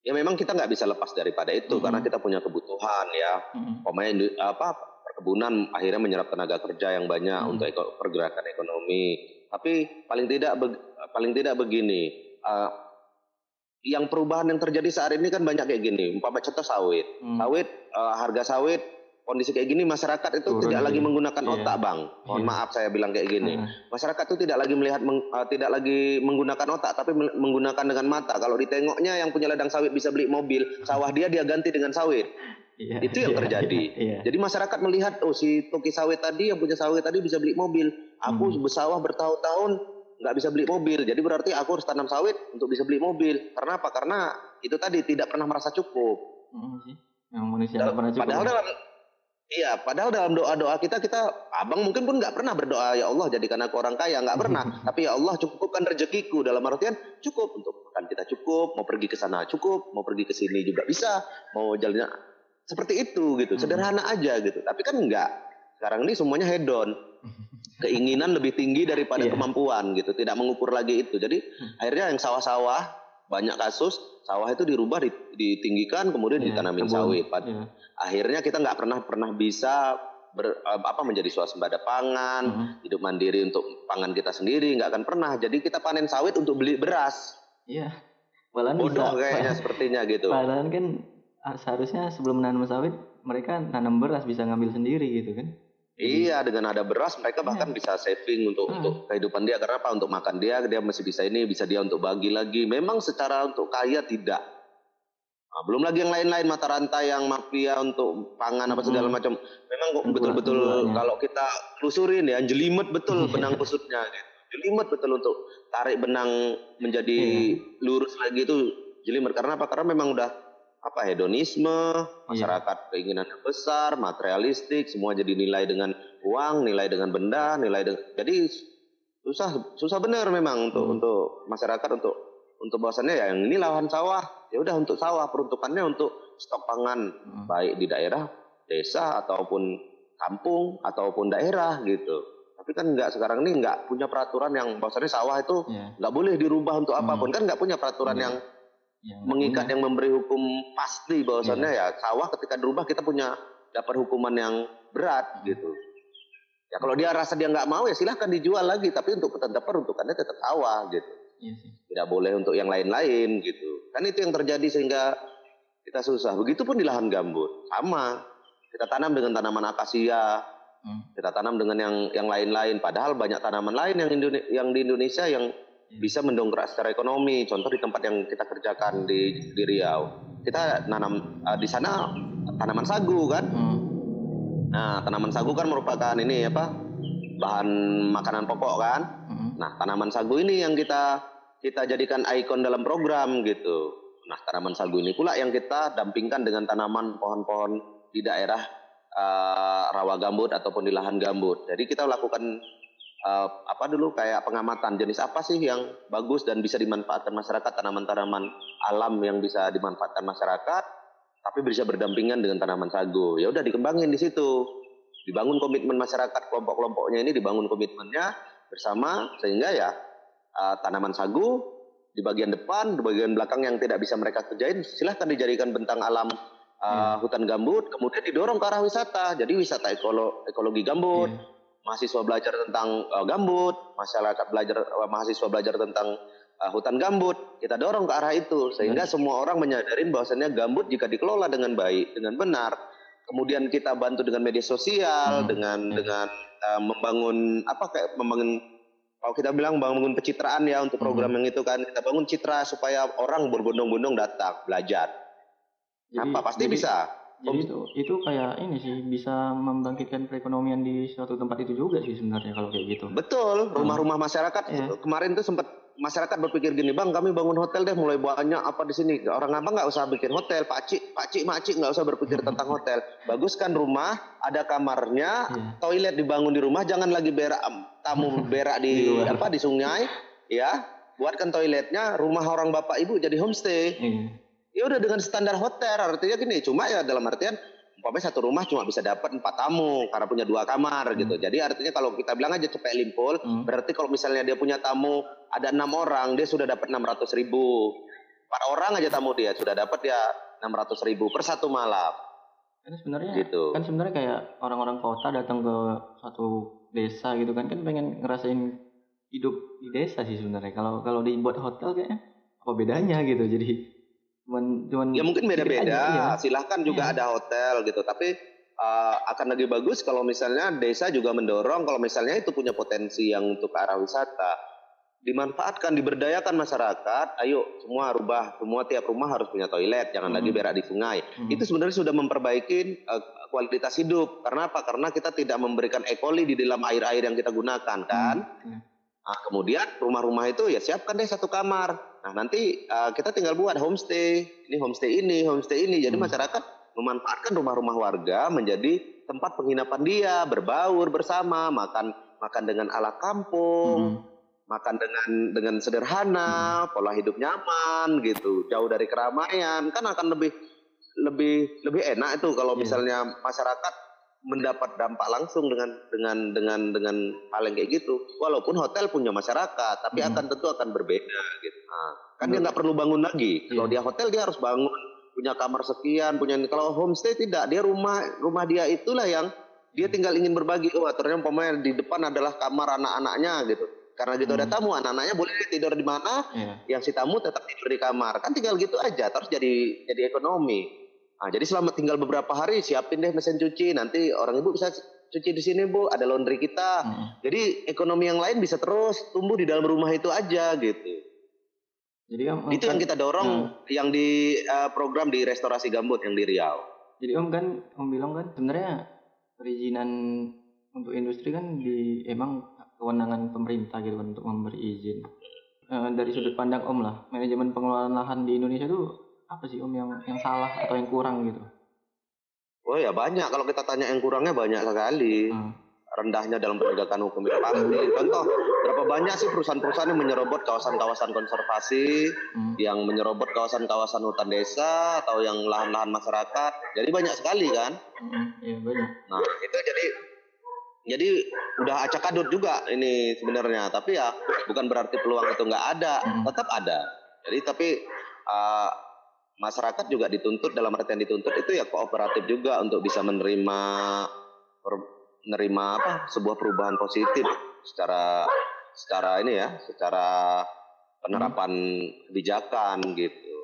Ya memang kita nggak bisa lepas daripada itu mm -hmm. karena kita punya kebutuhan ya. Mm -hmm. Pemain apa perkebunan akhirnya menyerap tenaga kerja yang banyak mm -hmm. untuk pergerakan ekonomi tapi paling tidak paling tidak begini, uh, yang perubahan yang terjadi saat ini kan banyak kayak gini. Umpama contoh sawit, hmm. sawit uh, harga sawit kondisi kayak gini masyarakat itu Turun tidak lagi menggunakan iya. otak bang. Mohon iya. maaf saya bilang kayak gini. Uh. masyarakat itu tidak lagi melihat meng, uh, tidak lagi menggunakan otak tapi menggunakan dengan mata. Kalau ditengoknya yang punya ladang sawit bisa beli mobil sawah dia dia ganti dengan sawit. Iya, itu yang iya, terjadi. iya, iya. jadi masyarakat melihat oh si toki sawit tadi yang punya sawit tadi bisa beli mobil. Aku hmm. bersawah bertahun-tahun nggak bisa beli mobil. Jadi berarti aku harus tanam sawit untuk bisa beli mobil. Karena apa? Karena itu tadi tidak pernah merasa cukup. Hmm, yang manusia pernah cukup padahal dalam Iya, padahal dalam doa-doa kita kita abang mungkin pun nggak pernah berdoa ya Allah jadikan aku orang kaya nggak pernah. Tapi ya Allah cukupkan rezekiku dalam artian cukup untuk makan kita cukup, mau pergi ke sana cukup, mau pergi ke sini juga bisa, mau jalannya seperti itu gitu, hmm. sederhana aja gitu. Tapi kan enggak. Sekarang ini semuanya hedon. Keinginan lebih tinggi daripada yeah. kemampuan gitu, tidak mengukur lagi itu. Jadi hmm. akhirnya yang sawah-sawah banyak kasus sawah itu dirubah ditinggikan kemudian yeah, ditanamin kebun. sawit. Yeah. Akhirnya kita nggak pernah pernah bisa ber, apa menjadi swasembada pangan, uh -huh. hidup mandiri untuk pangan kita sendiri nggak akan pernah. Jadi kita panen sawit untuk beli beras. Iya. Malahan Bodoh bisa, kayaknya sepertinya gitu. Malahan kan ah, seharusnya sebelum menanam sawit mereka tanam beras bisa ngambil sendiri gitu kan. Iya, dengan ada beras mereka iya. bahkan bisa saving untuk hmm. untuk kehidupan dia karena apa? Untuk makan dia, dia masih bisa ini, bisa dia untuk bagi lagi. Memang secara untuk kaya tidak. Nah, belum lagi yang lain-lain mata rantai yang mafia untuk pangan apa segala hmm. macam. Memang kok betul-betul kalau kita telusurin ya, jelimet betul iya. benang kusutnya gitu. Jelimet betul untuk tarik benang menjadi iya. lurus lagi itu jelimet karena apa? Karena memang udah apa hedonisme, iya. masyarakat iya. keinginan yang besar, materialistik, semua jadi nilai dengan uang, nilai dengan benda, nilai dengan jadi susah susah benar memang untuk hmm. untuk masyarakat untuk untuk bahwasannya ya yang ini lahan sawah ya udah untuk sawah peruntukannya untuk stok pangan hmm. baik di daerah desa ataupun kampung ataupun daerah gitu tapi kan nggak sekarang ini nggak punya peraturan yang bahwasannya sawah itu iya. nggak yeah. boleh dirubah untuk apa pun hmm. kan nggak punya peraturan yeah. yang yang mengikat yang memberi hukum pasti bahwasannya yeah. ya sawah ketika dirubah kita punya dapat hukuman yang berat gitu. Ya kalau dia rasa dia nggak mau ya silahkan dijual lagi tapi untuk tetap peruntukannya tetap sawah gitu. Iya Tidak boleh untuk yang lain-lain gitu. Kan itu yang terjadi sehingga kita susah. Begitupun di lahan gambut sama. Kita tanam dengan tanaman akasia, hmm. kita tanam dengan yang yang lain-lain. Padahal banyak tanaman lain yang yang di Indonesia yang Iya. Bisa mendongkrak secara ekonomi. Contoh di tempat yang kita kerjakan di, di Riau, kita nanam uh, di sana tanaman sagu kan. Hmm. Nah, tanaman sagu kan merupakan ini apa bahan makanan pokok kan. Hmm. Nah, tanaman sagu ini yang kita kita jadikan ikon dalam program gitu. Nah, tanaman sagu ini pula yang kita dampingkan dengan tanaman pohon-pohon di daerah uh, rawa gambut ataupun di lahan gambut. Jadi kita lakukan uh, apa dulu kayak pengamatan. Jenis apa sih yang bagus dan bisa dimanfaatkan masyarakat? Tanaman-tanaman alam yang bisa dimanfaatkan masyarakat tapi bisa berdampingan dengan tanaman sagu. Ya udah dikembangin di situ. Dibangun komitmen masyarakat kelompok-kelompoknya ini dibangun komitmennya bersama sehingga ya uh, tanaman sagu di bagian depan di bagian belakang yang tidak bisa mereka kerjain silahkan dijadikan bentang alam uh, hmm. hutan gambut kemudian didorong ke arah wisata. Jadi wisata ekolo, ekologi gambut. Hmm mahasiswa belajar tentang uh, gambut, masyarakat belajar uh, mahasiswa belajar tentang uh, hutan gambut. Kita dorong ke arah itu sehingga hmm. semua orang menyadari bahwasannya gambut jika dikelola dengan baik, dengan benar, kemudian kita bantu dengan media sosial, hmm. dengan hmm. dengan uh, membangun apa kayak membangun kalau kita bilang bangun pencitraan ya untuk program hmm. yang itu kan kita bangun citra supaya orang berbondong-bondong datang belajar. Jadi, apa pasti jadi, bisa jadi itu itu kayak ini sih bisa membangkitkan perekonomian di suatu tempat itu juga sih sebenarnya kalau kayak gitu. Betul, rumah-rumah masyarakat yeah. kemarin tuh sempat masyarakat berpikir gini, bang kami bangun hotel deh mulai banyak apa di sini. Orang apa nggak usah bikin hotel, pak cik, pak cik, mak cik nggak usah berpikir tentang hotel. Bagus kan rumah, ada kamarnya, yeah. toilet dibangun di rumah, jangan lagi berak tamu berak di, di apa di sungai, ya. Buatkan toiletnya, rumah orang bapak ibu jadi homestay. Yeah ya udah dengan standar hotel artinya gini cuma ya dalam artian umpamanya satu rumah cuma bisa dapat empat tamu karena punya dua kamar gitu. hmm. gitu jadi artinya kalau kita bilang aja cepet limpul hmm. berarti kalau misalnya dia punya tamu ada enam orang dia sudah dapat enam ratus ribu empat orang aja tamu dia sudah dapat ya enam ratus ribu per satu malam kan sebenarnya gitu. kan sebenarnya kayak orang-orang kota datang ke satu desa gitu kan kan pengen ngerasain hidup di desa sih sebenarnya kalau kalau dibuat hotel kayaknya apa bedanya gitu jadi Cuman, cuman ya mungkin beda-beda. Ya. Silahkan juga ya. ada hotel gitu. Tapi uh, akan lebih bagus kalau misalnya desa juga mendorong kalau misalnya itu punya potensi yang untuk ke arah wisata dimanfaatkan, diberdayakan masyarakat. Ayo semua rubah, semua tiap rumah harus punya toilet, jangan hmm. lagi berak di sungai. Hmm. Itu sebenarnya sudah memperbaiki uh, kualitas hidup. Karena apa? Karena kita tidak memberikan ekoli di dalam air-air yang kita gunakan, kan? Hmm. Nah, kemudian rumah-rumah itu ya siapkan deh satu kamar. Nah, nanti uh, kita tinggal buat homestay. Ini homestay ini, homestay ini. Jadi hmm. masyarakat memanfaatkan rumah-rumah warga menjadi tempat penginapan dia, berbaur bersama, makan makan dengan ala kampung. Hmm makan dengan dengan sederhana, hmm. pola hidup nyaman gitu, jauh dari keramaian, kan akan lebih lebih lebih enak itu kalau yeah. misalnya masyarakat mendapat dampak langsung dengan dengan dengan dengan hal yang kayak gitu. Walaupun hotel punya masyarakat, tapi hmm. akan tentu akan berbeda gitu. Nah, kan hmm. dia nggak perlu bangun lagi. Kalau yeah. dia hotel dia harus bangun punya kamar sekian, punya kalau homestay tidak, dia rumah rumah dia itulah yang dia tinggal ingin berbagi. Oh, ternyata pemain di depan adalah kamar anak-anaknya gitu karena gitu hmm. ada tamu, anak-anaknya boleh tidur di mana, yeah. yang si tamu tetap tidur di kamar. Kan tinggal gitu aja, terus jadi jadi ekonomi. Nah, jadi selama tinggal beberapa hari siapin deh mesin cuci, nanti orang ibu bisa cuci di sini bu, ada laundry kita. Hmm. Jadi ekonomi yang lain bisa terus tumbuh di dalam rumah itu aja gitu. Jadi kan, itu kan, yang kita dorong, hmm. yang di uh, program di restorasi gambut yang di Riau. Jadi om kan, om bilang kan sebenarnya perizinan untuk industri kan di emang kewenangan pemerintah gitu kan untuk memberi izin. Uh, dari sudut pandang Om lah, manajemen pengelolaan lahan di Indonesia itu apa sih Om yang yang salah atau yang kurang gitu? Oh ya banyak. Kalau kita tanya yang kurangnya banyak sekali. Hmm. Rendahnya dalam penegakan hukum itu pasti. Contoh, berapa banyak sih perusahaan-perusahaan yang menyerobot kawasan-kawasan konservasi, hmm. yang menyerobot kawasan-kawasan hutan desa atau yang lahan-lahan masyarakat. Jadi banyak sekali kan? Hmm, iya banyak. Nah itu jadi jadi udah acak kadut juga ini sebenarnya tapi ya bukan berarti peluang itu nggak ada hmm. tetap ada jadi tapi uh, masyarakat juga dituntut dalam artian dituntut itu ya kooperatif juga untuk bisa menerima menerima apa sebuah perubahan positif secara secara ini ya secara penerapan hmm. kebijakan gitu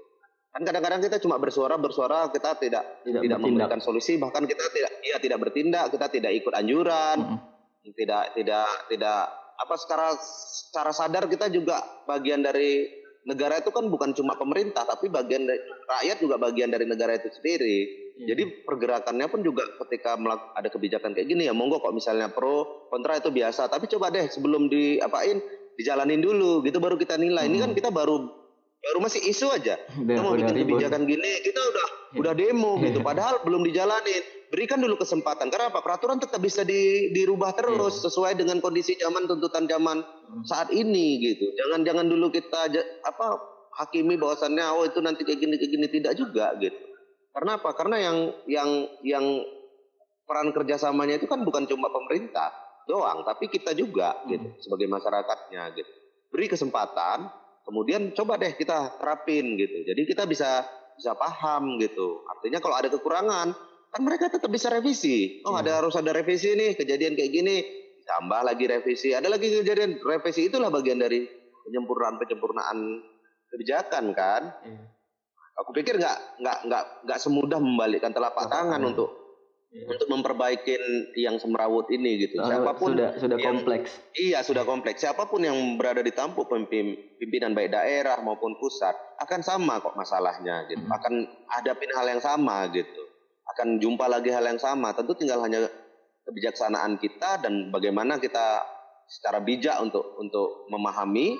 kan kadang-kadang kita cuma bersuara bersuara kita tidak tidak, tidak memberikan solusi bahkan kita tidak ya tidak bertindak kita tidak ikut anjuran hmm. tidak tidak tidak apa secara secara sadar kita juga bagian dari negara itu kan bukan cuma pemerintah tapi bagian dari rakyat juga bagian dari negara itu sendiri. Hmm. jadi pergerakannya pun juga ketika ada kebijakan kayak gini ya monggo kok misalnya pro kontra itu biasa. Tapi coba deh sebelum diapain dijalanin dulu gitu baru kita nilai. Hmm. ini kan kita baru baru masih isu aja. Kita mau bikin kebijakan gini kita udah udah demo gitu. Iya. padahal belum dijalanin berikan dulu kesempatan karena apa peraturan tetap bisa di, dirubah terus ya. sesuai dengan kondisi zaman tuntutan zaman hmm. saat ini gitu jangan jangan dulu kita apa hakimi bahwasannya oh itu nanti kayak gini kayak gini tidak juga gitu karena apa karena yang yang yang peran kerjasamanya itu kan bukan cuma pemerintah doang tapi kita juga hmm. gitu sebagai masyarakatnya gitu beri kesempatan kemudian coba deh kita terapin gitu. Jadi kita bisa bisa paham gitu. Artinya kalau ada kekurangan, kan mereka tetap bisa revisi. Oh, ada harus ada revisi nih, kejadian kayak gini, tambah lagi revisi. Ada lagi kejadian revisi itulah bagian dari penyempurnaan-penyempurnaan kebijakan kan. Hmm. Aku pikir nggak nggak nggak nggak semudah membalikkan telapak tangan untuk yeah. untuk memperbaiki yang semrawut ini gitu. Oh, Siapa pun sudah sudah yang, kompleks. Iya, sudah kompleks. Siapa pun yang berada di tampuk pimpinan baik daerah maupun pusat akan sama kok masalahnya gitu. Hmm. Akan hadapin hal yang sama gitu. Akan jumpa lagi hal yang sama. Tentu tinggal hanya kebijaksanaan kita dan bagaimana kita secara bijak untuk untuk memahami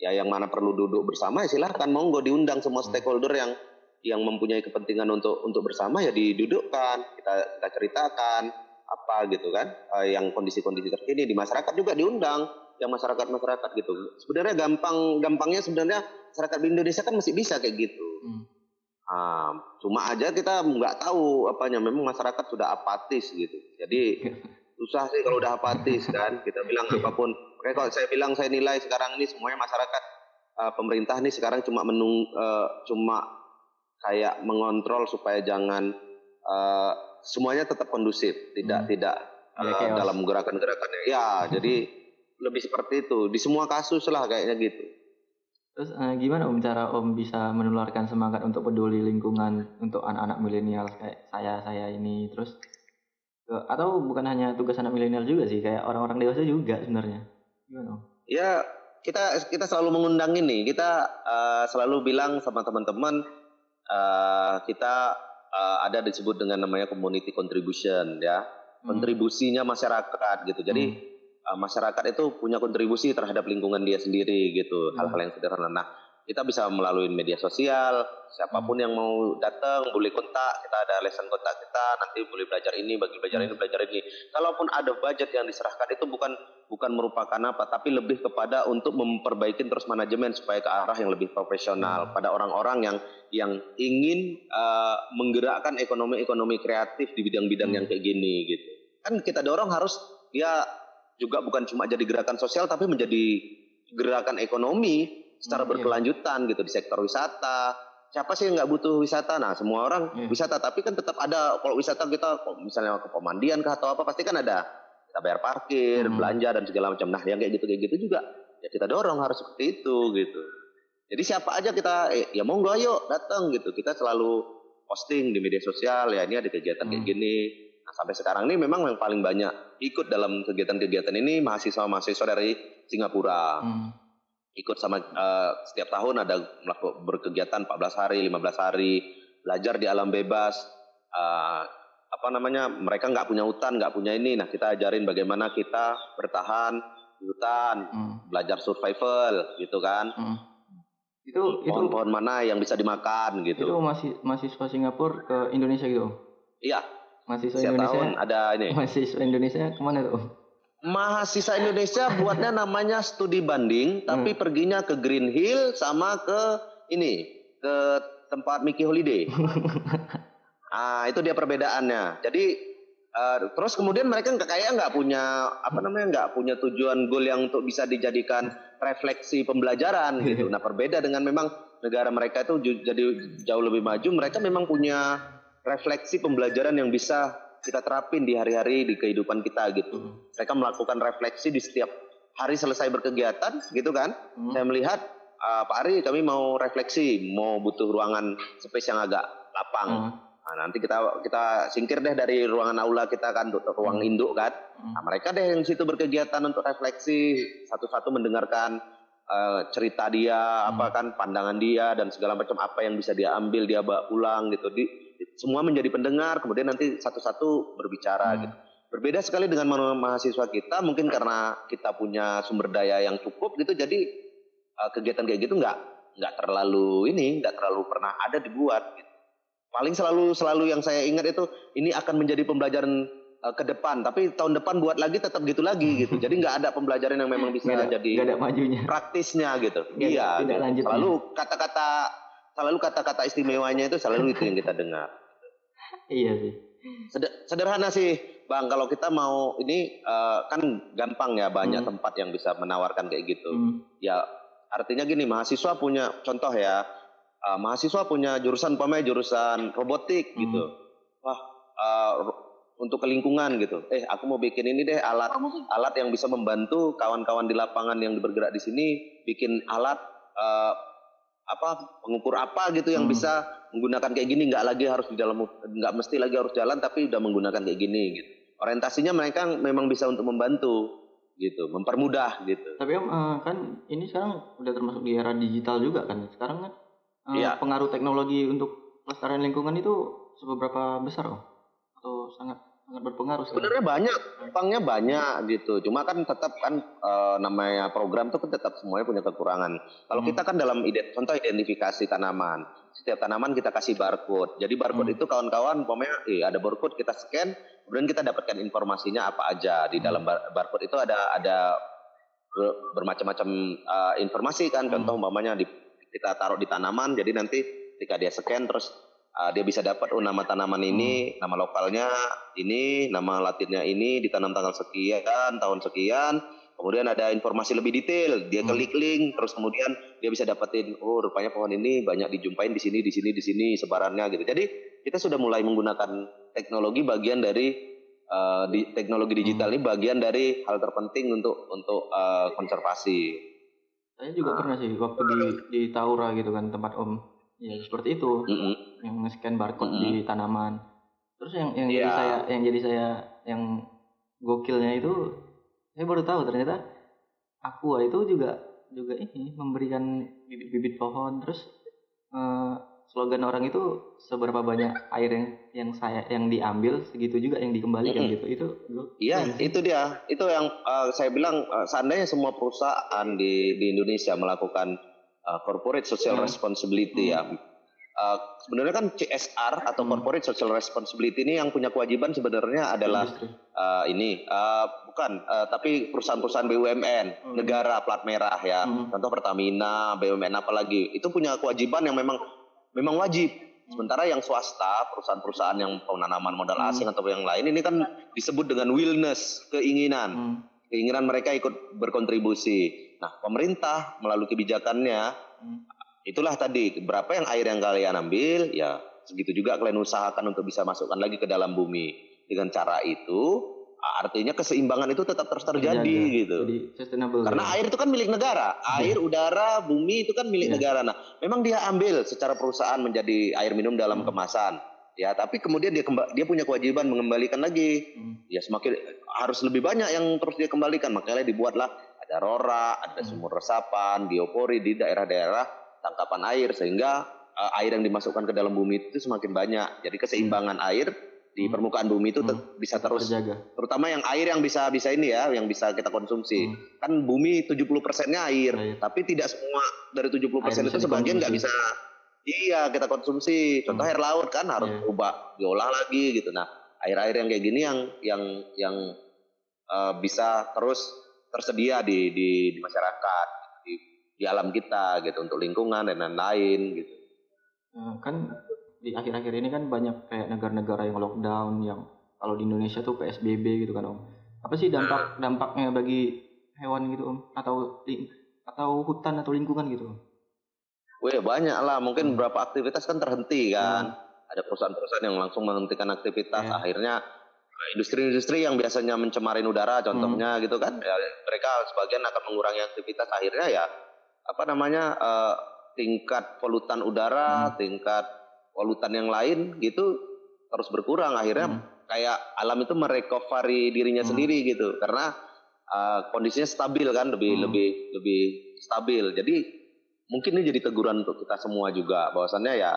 ya yang mana perlu duduk bersama ya silahkan monggo diundang semua mm. stakeholder yang yang mempunyai kepentingan untuk untuk bersama ya didudukkan kita kita ceritakan apa gitu kan uh, yang kondisi-kondisi terkini di masyarakat juga diundang yang masyarakat masyarakat gitu sebenarnya gampang gampangnya sebenarnya masyarakat di Indonesia kan masih bisa kayak gitu hmm. Uh, cuma aja kita nggak tahu apanya. Memang masyarakat sudah apatis gitu. Jadi susah sih kalau udah apatis kan. Kita bilang apa pun. Kayak kalau saya bilang saya nilai sekarang ini semuanya masyarakat uh, pemerintah ini sekarang cuma menung uh, cuma kayak mengontrol supaya jangan uh, semuanya tetap kondusif, tidak hmm. tidak uh, dalam gerakan-gerakannya. Ya, jadi lebih seperti itu. Di semua kasus lah kayaknya gitu. Terus uh, gimana Om cara Om bisa menularkan semangat untuk peduli lingkungan untuk anak-anak milenial kayak saya saya ini? Terus atau bukan hanya tugas anak milenial juga sih kayak orang-orang dewasa juga sebenarnya. Gimana ya kita kita selalu mengundang ini. Kita uh, selalu bilang sama teman-teman uh, kita uh, ada disebut dengan namanya community contribution ya. Hmm. kontribusinya masyarakat gitu. Jadi hmm. Uh, masyarakat itu punya kontribusi terhadap lingkungan dia sendiri gitu hal-hal hmm. yang sederhana nah kita bisa melalui media sosial siapa pun hmm. yang mau datang boleh kontak kita ada lesson kontak kita nanti boleh belajar ini bagi belajar ini hmm. belajar ini kalaupun ada budget yang diserahkan itu bukan bukan merupakan apa tapi lebih kepada untuk memperbaiki terus manajemen supaya ke arah yang lebih profesional hmm. pada orang-orang yang yang ingin uh, menggerakkan ekonomi-ekonomi kreatif di bidang-bidang hmm. yang kayak gini gitu kan kita dorong harus dia juga bukan cuma jadi gerakan sosial tapi menjadi gerakan ekonomi secara hmm, iya. berkelanjutan iya. gitu di sektor wisata. Siapa sih yang nggak butuh wisata? Nah, semua orang iya. wisata, tapi kan tetap ada kalau wisata kita misalnya ke pemandian kah atau apa pasti kan ada kita bayar parkir, hmm. belanja dan segala macam. Nah, yang kayak gitu kayak gitu juga ya kita dorong harus seperti itu gitu. Jadi siapa aja kita eh, ya monggo ayo datang gitu. Kita selalu posting di media sosial ya ini ada kegiatan hmm. kayak gini. Nah, sampai sekarang ini memang yang paling banyak ikut dalam kegiatan-kegiatan ini mahasiswa-mahasiswa dari Singapura. Hmm ikut sama uh, setiap tahun ada melakukan berkegiatan 14 hari, 15 hari, belajar di alam bebas. Uh, apa namanya? Mereka nggak punya hutan, nggak punya ini. Nah, kita ajarin bagaimana kita bertahan di hutan, hmm. belajar survival gitu kan. Hmm. Itu pohon-pohon mana yang bisa dimakan gitu. Itu masih mahasiswa Singapura ke Indonesia gitu. Iya. Mahasiswa Indonesia. tahun ada ini. Mahasiswa Indonesia ke mana tuh? mahasiswa Indonesia buatnya namanya studi banding, tapi hmm. perginya ke Green Hill sama ke ini ke tempat Mickey Holiday. ah itu dia perbedaannya. Jadi uh, terus kemudian mereka nggak kayak nggak punya apa namanya nggak punya tujuan goal yang untuk bisa dijadikan refleksi pembelajaran gitu. Nah berbeda dengan memang negara mereka itu jadi jauh lebih maju. Mereka memang punya refleksi pembelajaran yang bisa kita terapin di hari-hari di kehidupan kita gitu. Hmm. Mereka melakukan refleksi di setiap hari selesai berkegiatan gitu kan. Hmm. Saya melihat uh, Pak Ari kami mau refleksi, mau butuh ruangan space yang agak lapang. Hmm. Nah, nanti kita kita singkir deh dari ruangan aula kita kan untuk ruang hmm. induk kan. Hmm. Nah, mereka deh yang situ berkegiatan untuk refleksi, satu-satu mendengarkan uh, cerita dia, hmm. apa kan pandangan dia dan segala macam apa yang bisa dia ambil dia bawa pulang gitu. Di semua menjadi pendengar, kemudian nanti satu-satu berbicara hmm. gitu. Berbeda sekali dengan mahasiswa kita, mungkin karena kita punya sumber daya yang cukup gitu, jadi uh, kegiatan kayak gitu nggak nggak terlalu ini, nggak terlalu pernah ada dibuat. Gitu. Paling selalu selalu yang saya ingat itu ini akan menjadi pembelajaran uh, ke depan, tapi tahun depan buat lagi tetap gitu lagi gitu. Jadi nggak ada pembelajaran yang memang bisa gak jadi gak ada majunya. praktisnya gitu. Gak iya, gitu. selalu kata-kata selalu kata-kata istimewanya itu selalu itu yang kita dengar. Iya sih. Sederhana sih, Bang. Kalau kita mau ini uh, kan gampang ya banyak hmm. tempat yang bisa menawarkan kayak gitu. Hmm. Ya artinya gini, mahasiswa punya contoh ya. Uh, mahasiswa punya jurusan umpamanya jurusan robotik hmm. gitu. Wah, uh, untuk kelingkungan gitu. Eh, aku mau bikin ini deh alat alat yang bisa membantu kawan-kawan di lapangan yang bergerak di sini bikin alat uh, apa pengukur apa gitu yang hmm. bisa menggunakan kayak gini. Nggak lagi harus di dalam nggak mesti lagi harus jalan tapi udah menggunakan kayak gini gitu. Orientasinya mereka memang bisa untuk membantu gitu mempermudah gitu. Tapi om uh, kan ini sekarang udah termasuk di era digital juga kan? Sekarang kan uh, ya. pengaruh teknologi untuk pelestarian lingkungan itu seberapa besar om? Atau sangat sangat berpengaruh sebenarnya banyak pangnya banyak gitu cuma kan tetap kan e, namanya program itu kan tetap semuanya punya kekurangan kalau hmm. kita kan dalam ide, contoh identifikasi tanaman setiap tanaman kita kasih barcode jadi barcode hmm. itu kawan-kawan pokoknya eh, ada barcode kita scan kemudian kita dapatkan informasinya apa aja di hmm. dalam bar barcode itu ada ada bermacam-macam uh, informasi kan hmm. contoh umpamanya di, kita taruh di tanaman jadi nanti ketika dia scan terus uh, dia bisa dapat oh nama tanaman ini, hmm. nama lokalnya ini, nama latinnya ini, ditanam tanggal sekian, tahun sekian. Kemudian ada informasi lebih detail, dia hmm. klik link, terus kemudian dia bisa dapetin, oh rupanya pohon ini banyak dijumpain di sini, di sini, di sini sebarannya gitu. Jadi kita sudah mulai menggunakan teknologi bagian dari uh, di, teknologi digital hmm. ini bagian dari hal terpenting untuk untuk uh, konservasi. Saya juga nah. pernah sih waktu di di Taura gitu kan tempat Om ya seperti itu mm -hmm. yang nge-scan barcode mm -hmm. di tanaman terus yang yang yeah. jadi iya. saya yang jadi saya yang gokilnya itu saya baru tahu ternyata aqua itu juga juga ini memberikan bibit-bibit pohon terus uh, slogan orang itu seberapa banyak air yang yang saya yang diambil segitu juga yang dikembalikan mm -hmm. gitu itu iya itu dia itu yang uh, saya bilang uh, seandainya semua perusahaan di di Indonesia melakukan uh, corporate social hmm. responsibility hmm. ya uh, sebenarnya kan CSR atau hmm. corporate social responsibility ini yang punya kewajiban sebenarnya adalah uh, ini uh, bukan uh, tapi perusahaan-perusahaan BUMN hmm. negara plat merah ya hmm. contoh Pertamina BUMN apalagi itu punya kewajiban yang memang memang wajib. Sementara yang swasta, perusahaan-perusahaan yang penanaman modal hmm. asing atau yang lain ini kan disebut dengan willness, keinginan. Hmm. Keinginan mereka ikut berkontribusi. Nah, pemerintah melalui kebijakannya hmm. itulah tadi berapa yang air yang kalian ambil, ya segitu juga kalian usahakan untuk bisa masukkan lagi ke dalam bumi. Dengan cara itu artinya keseimbangan itu tetap terus terjadi ya, gitu. Jadi sustainable. Karena ya. air itu kan milik negara, air, ya. udara, bumi itu kan milik ya. negara. Nah, memang dia ambil secara perusahaan menjadi air minum dalam hmm. kemasan. Ya, tapi kemudian dia dia punya kewajiban mengembalikan lagi. Hmm. Ya semakin harus lebih banyak yang terus dia kembalikan. Makanya dibuatlah ada rora, ada hmm. sumur resapan, biopori di daerah-daerah tangkapan air sehingga uh, air yang dimasukkan ke dalam bumi itu semakin banyak. Jadi keseimbangan hmm. air di hmm. permukaan bumi itu hmm. bisa terus terjaga. Terutama yang air yang bisa bisa ini ya, yang bisa kita konsumsi. Hmm. Kan bumi 70 persennya air, air, tapi tidak semua dari 70 persen itu sebagian nggak bisa iya kita konsumsi. Contoh hmm. air laut kan harus yeah. ubah diolah lagi gitu. Nah, air-air yang kayak gini yang yang yang uh, bisa terus tersedia di di, di masyarakat, di, di alam kita gitu untuk lingkungan dan lain-lain gitu. Hmm, kan di akhir-akhir ini kan banyak kayak negara-negara yang lockdown yang kalau di Indonesia tuh PSBB gitu kan om apa sih dampak dampaknya bagi hewan gitu om atau atau hutan atau lingkungan gitu om? Wih banyak lah mungkin hmm. beberapa aktivitas kan terhenti kan hmm. ada perusahaan-perusahaan yang langsung menghentikan aktivitas yeah. akhirnya industri-industri yang biasanya mencemarin udara contohnya hmm. gitu kan ya, mereka sebagian akan mengurangi aktivitas akhirnya ya apa namanya uh, tingkat polutan udara hmm. tingkat polutan yang lain gitu terus berkurang akhirnya hmm. kayak alam itu merecovery dirinya hmm. sendiri gitu karena uh, kondisinya stabil kan lebih hmm. lebih lebih stabil jadi mungkin ini jadi teguran untuk kita semua juga bahwasannya ya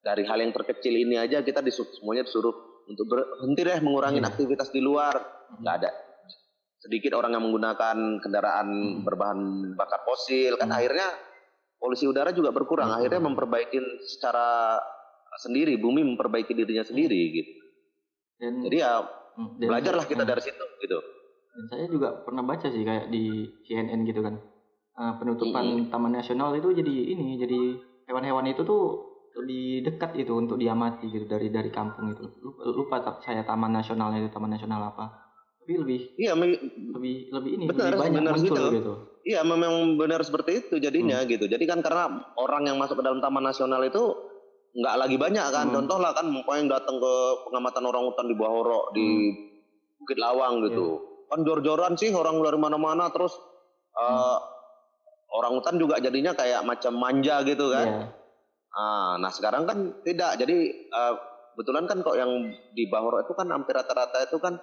dari hal yang terkecil ini aja kita disuruh semuanya disuruh untuk berhenti deh mengurangi hmm. aktivitas di luar hmm. nggak ada sedikit orang yang menggunakan kendaraan hmm. berbahan bakar fosil kan hmm. akhirnya polusi udara juga berkurang. Hmm. Akhirnya memperbaiki secara sendiri, bumi memperbaiki dirinya sendiri gitu. Dan, Jadi ya hmm, dan, belajarlah kita hmm. dari situ gitu. Dan saya juga pernah baca sih kayak di CNN gitu kan. Uh, penutupan hmm. Taman Nasional itu jadi ini, jadi hewan-hewan itu tuh lebih dekat itu untuk diamati gitu dari dari kampung itu. Lupa, lupa saya taman nasionalnya itu taman nasional apa tapi lebih iya lebih lebih ini benar, lebih banyak benar muncul gitu. gitu. Iya memang benar seperti itu jadinya hmm. gitu. Jadi kan karena orang yang masuk ke dalam taman nasional itu nggak lagi banyak kan. Hmm. Contoh lah kan yang datang ke pengamatan orang hutan di Bahoro hmm. di Bukit Lawang gitu. Yeah. Kan jor-joran sih orang dari mana-mana terus hmm. uh, orang hutan juga jadinya kayak macam manja gitu kan. Yeah. Nah, nah sekarang kan tidak. Jadi uh, kebetulan kan kok yang di Bahoro itu kan hampir rata-rata itu kan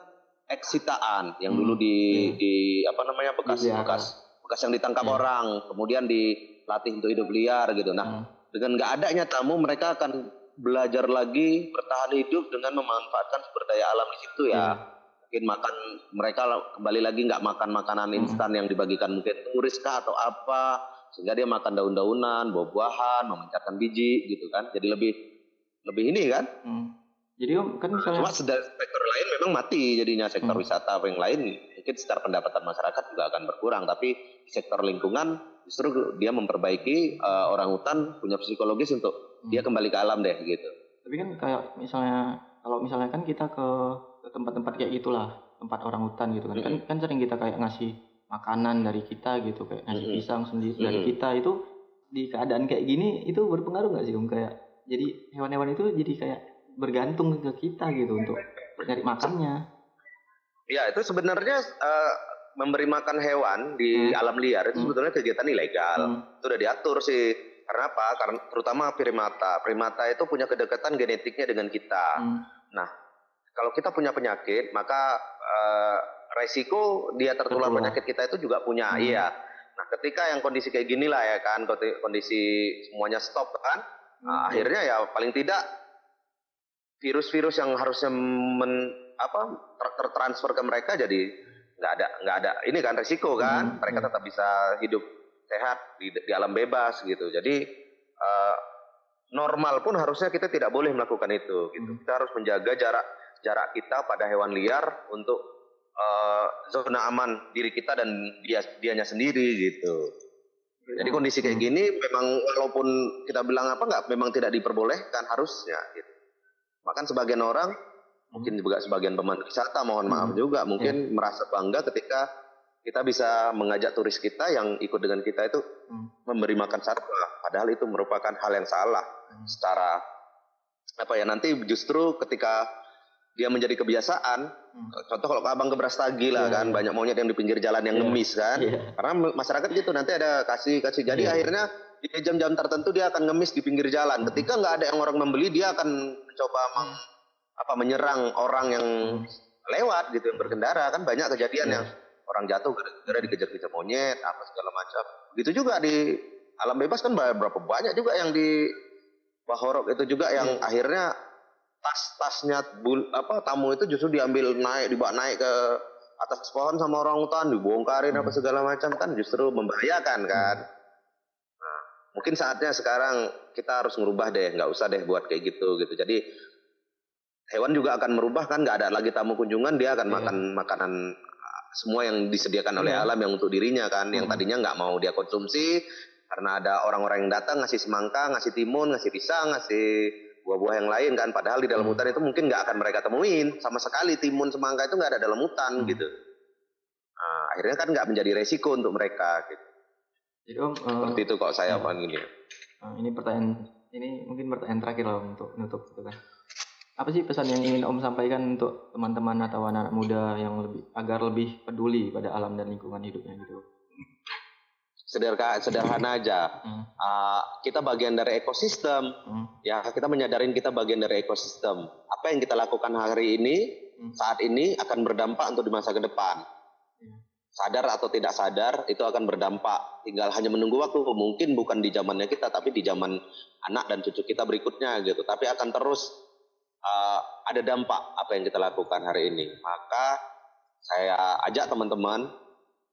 eksitaan yang dulu hmm, di hmm. di apa namanya bekas ya, bekas bekas yang ditangkap hmm. orang kemudian dilatih untuk hidup liar gitu nah hmm. dengan nggak adanya tamu mereka akan belajar lagi bertahan hidup dengan memanfaatkan sumber daya alam di situ ya hmm. Mungkin makan mereka kembali lagi nggak makan makanan hmm. instan yang dibagikan mungkin turis kah atau apa sehingga dia makan daun-daunan buah-buahan memencatkan biji gitu kan jadi lebih lebih ini kan hmm jadi om kan misalnya cuma sektor lain memang mati jadinya sektor hmm. wisata apa yang lain mungkin secara pendapatan masyarakat juga akan berkurang tapi sektor lingkungan justru dia memperbaiki uh, orang hutan punya psikologis untuk hmm. dia kembali ke alam deh gitu. Tapi kan kayak misalnya kalau misalnya kan kita ke tempat-tempat kayak gitulah tempat orang hutan gitu kan hmm. kan kan sering kita kayak ngasih makanan dari kita gitu kayak ngasih hmm. pisang sendiri hmm. dari kita itu di keadaan kayak gini itu berpengaruh nggak sih om kayak jadi hewan-hewan itu jadi kayak bergantung ke kita gitu untuk cari makannya. Ya itu sebenarnya uh, memberi makan hewan di hmm. alam liar itu hmm. sebetulnya kegiatan ilegal. Hmm. Itu udah diatur sih. Karena apa? Karena terutama primata. Primata itu punya kedekatan genetiknya dengan kita. Hmm. Nah, kalau kita punya penyakit maka uh, resiko dia tertular Tertular. penyakit kita itu juga punya hmm. iya nah ketika yang kondisi kayak gini lah ya kan kondisi semuanya stop kan hmm. nah, akhirnya ya paling tidak virus-virus yang harusnya men, apa ter tertransfer ke mereka jadi nggak ada nggak ada ini kan resiko kan hmm. mereka hmm. tetap bisa hidup sehat di, di alam bebas gitu jadi uh, normal pun harusnya kita tidak boleh melakukan itu gitu hmm. kita harus menjaga jarak jarak kita pada hewan liar untuk uh, zona aman diri kita dan dia dianya sendiri gitu. Jadi iya. kondisi kayak gini memang walaupun kita bilang apa nggak memang tidak diperbolehkan harusnya gitu. Bahkan sebagian orang mungkin juga sebagian pemandu wisata mohon maaf hmm. juga mungkin yeah. merasa bangga ketika kita bisa mengajak turis kita yang ikut dengan kita itu hmm. memberi makan satwa padahal itu merupakan hal yang salah hmm. secara apa ya nanti justru ketika dia menjadi kebiasaan. Hmm. Contoh kalau Abang ke Brastagi lah yeah, kan, yeah. banyak monyet yang di pinggir jalan yang yeah. ngemis kan. Yeah. Karena masyarakat gitu nanti ada kasih kasih. Jadi yeah. akhirnya di jam-jam tertentu dia akan ngemis di pinggir jalan. Hmm. Ketika nggak ada yang orang membeli, dia akan mencoba meng, apa menyerang orang yang hmm. lewat gitu yang berkendara kan banyak kejadian yeah. yang orang jatuh gara-gara dikejar-kejar monyet apa segala macam. Begitu juga di alam bebas kan berapa banyak juga yang di Bahorok itu juga yang yeah. akhirnya tas-tasnya apa tamu itu justru diambil naik dibawa naik ke atas pohon sama orang hutan dibongkarin hmm. apa segala macam kan justru membahayakan kan nah, mungkin saatnya sekarang kita harus merubah deh nggak usah deh buat kayak gitu gitu jadi hewan juga akan merubah kan nggak ada lagi tamu kunjungan dia akan yeah. makan makanan semua yang disediakan oleh yeah. alam yang untuk dirinya kan yang hmm. tadinya nggak mau dia konsumsi karena ada orang-orang yang datang ngasih semangka ngasih timun ngasih pisang ngasih buah-buah yang lain kan. Padahal di dalam hmm. hutan itu mungkin nggak akan mereka temuin. Sama sekali timun semangka itu nggak ada dalam hutan hmm. gitu. Nah, akhirnya kan nggak menjadi resiko untuk mereka gitu. Jadi om uh, seperti itu kok saya uh, ini uh, ini pertanyaan ini mungkin pertanyaan terakhir lah untuk menutup gitu kan. Apa sih pesan yang ingin om sampaikan untuk teman-teman atau anak-anak muda yang lebih agar lebih peduli pada alam dan lingkungan hidupnya gitu sederhana sederhana aja hmm. uh, kita bagian dari ekosistem hmm. ya kita menyadarin kita bagian dari ekosistem apa yang kita lakukan hari ini hmm. saat ini akan berdampak untuk di masa ke depan hmm. sadar atau tidak sadar itu akan berdampak tinggal hanya menunggu waktu mungkin bukan di zamannya kita tapi di zaman anak dan cucu kita berikutnya gitu tapi akan terus uh, ada dampak apa yang kita lakukan hari ini maka saya ajak teman-teman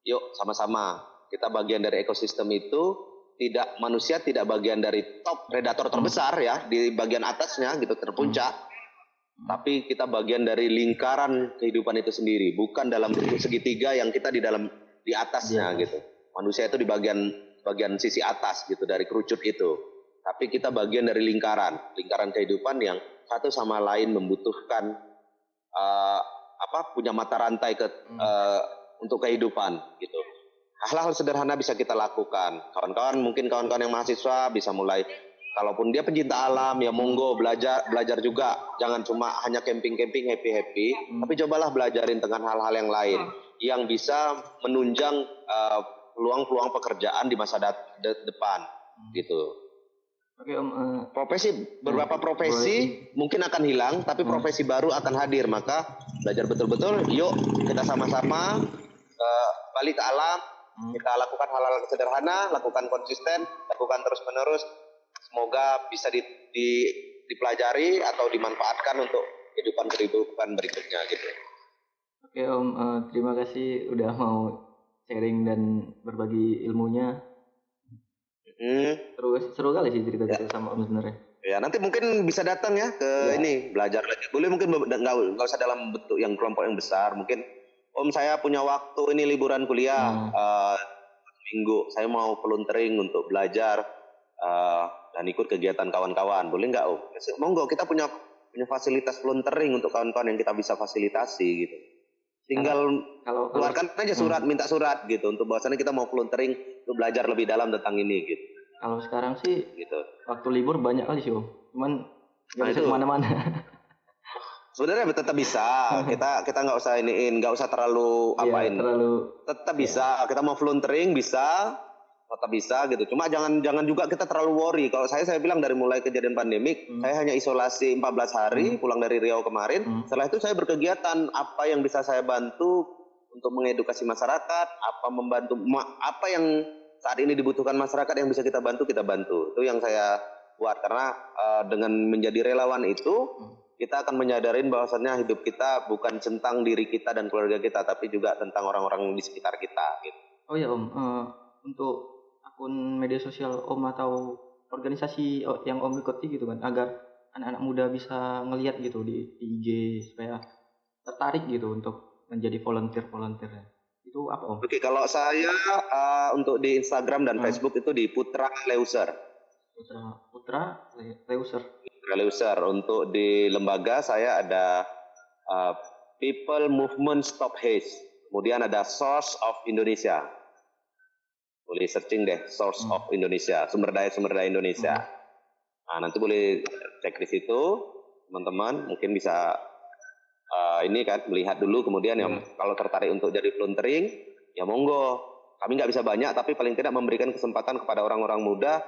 yuk sama-sama kita bagian dari ekosistem itu tidak manusia tidak bagian dari top predator terbesar ya di bagian atasnya gitu terpuncak. Hmm. tapi kita bagian dari lingkaran kehidupan itu sendiri bukan dalam bentuk segitiga yang kita di dalam di atasnya yeah. gitu. Manusia itu di bagian bagian sisi atas gitu dari kerucut itu. Tapi kita bagian dari lingkaran lingkaran kehidupan yang satu sama lain membutuhkan uh, apa punya mata rantai ke uh, untuk kehidupan gitu hal-hal sederhana bisa kita lakukan. Kawan-kawan mungkin kawan-kawan yang mahasiswa bisa mulai kalaupun dia pencinta alam ya monggo belajar belajar juga jangan cuma hanya camping-camping happy-happy hmm. tapi cobalah belajarin dengan hal-hal yang lain hmm. yang bisa menunjang uh, peluang-peluang pekerjaan di masa de depan hmm. gitu. Oke Om. Uh, profesi beberapa hmm. profesi boleh. mungkin akan hilang tapi hmm. profesi baru akan hadir maka belajar betul-betul yuk kita sama-sama uh, balik ke alam. Kita lakukan hal-hal sederhana, lakukan konsisten, lakukan terus-menerus. Semoga bisa di, di, dipelajari atau dimanfaatkan untuk kehidupan kehidupan berikutnya gitu. Oke Om, uh, terima kasih udah mau sharing dan berbagi ilmunya. Hmm. Terus seru kali sih cerita-cerita ya. sama Om sebenarnya. Ya nanti mungkin bisa datang ya ke ya. ini belajar lagi. Boleh mungkin nggak usah dalam bentuk yang kelompok yang besar, mungkin Om saya punya waktu ini liburan kuliah hmm. uh, minggu. Saya mau volunteering untuk belajar uh, dan ikut kegiatan kawan-kawan. Boleh nggak Om? Monggo kita punya punya fasilitas volunteering untuk kawan-kawan yang kita bisa fasilitasi gitu. Tinggal kalau, kalau keluarkan aja surat, hmm. minta surat gitu untuk bahwasannya kita mau volunteering untuk belajar lebih dalam tentang ini gitu. Kalau sekarang sih gitu. Waktu libur banyak kali sih Om. Cuman nggak nah, bisa ke mana-mana. Sebenarnya tetap bisa. Kita kita nggak usah iniin, nggak usah terlalu yeah, apa ini. Terlalu tetap bisa. Kita mau volunteering bisa. tetap bisa gitu. Cuma jangan jangan juga kita terlalu worry. Kalau saya saya bilang dari mulai kejadian pandemik, hmm. saya hanya isolasi 14 hari hmm. pulang dari Riau kemarin. Hmm. Setelah itu saya berkegiatan apa yang bisa saya bantu untuk mengedukasi masyarakat, apa membantu apa yang saat ini dibutuhkan masyarakat yang bisa kita bantu kita bantu. Itu yang saya buat karena uh, dengan menjadi relawan itu hmm. Kita akan menyadarin bahwasannya hidup kita bukan tentang diri kita dan keluarga kita tapi juga tentang orang-orang di sekitar kita gitu. Oh ya Om, uh, untuk akun media sosial Om atau organisasi yang Om ikuti gitu kan agar anak-anak muda bisa ngelihat gitu di, IG supaya tertarik gitu untuk menjadi volunteer volunteer itu apa Om? Oke kalau saya uh, untuk di Instagram dan hmm. Facebook itu di Putra Leuser. Putra Putra Leuser. Putra Leuser untuk di lembaga saya ada uh, People Movement Stop Haze. Kemudian ada Source of Indonesia boleh searching deh source hmm. of Indonesia sumber daya sumber daya Indonesia hmm. nah nanti boleh cek di situ teman-teman mungkin bisa uh, ini kan melihat dulu kemudian hmm. yang kalau tertarik untuk jadi volunteering ya monggo kami nggak bisa banyak tapi paling tidak memberikan kesempatan kepada orang-orang muda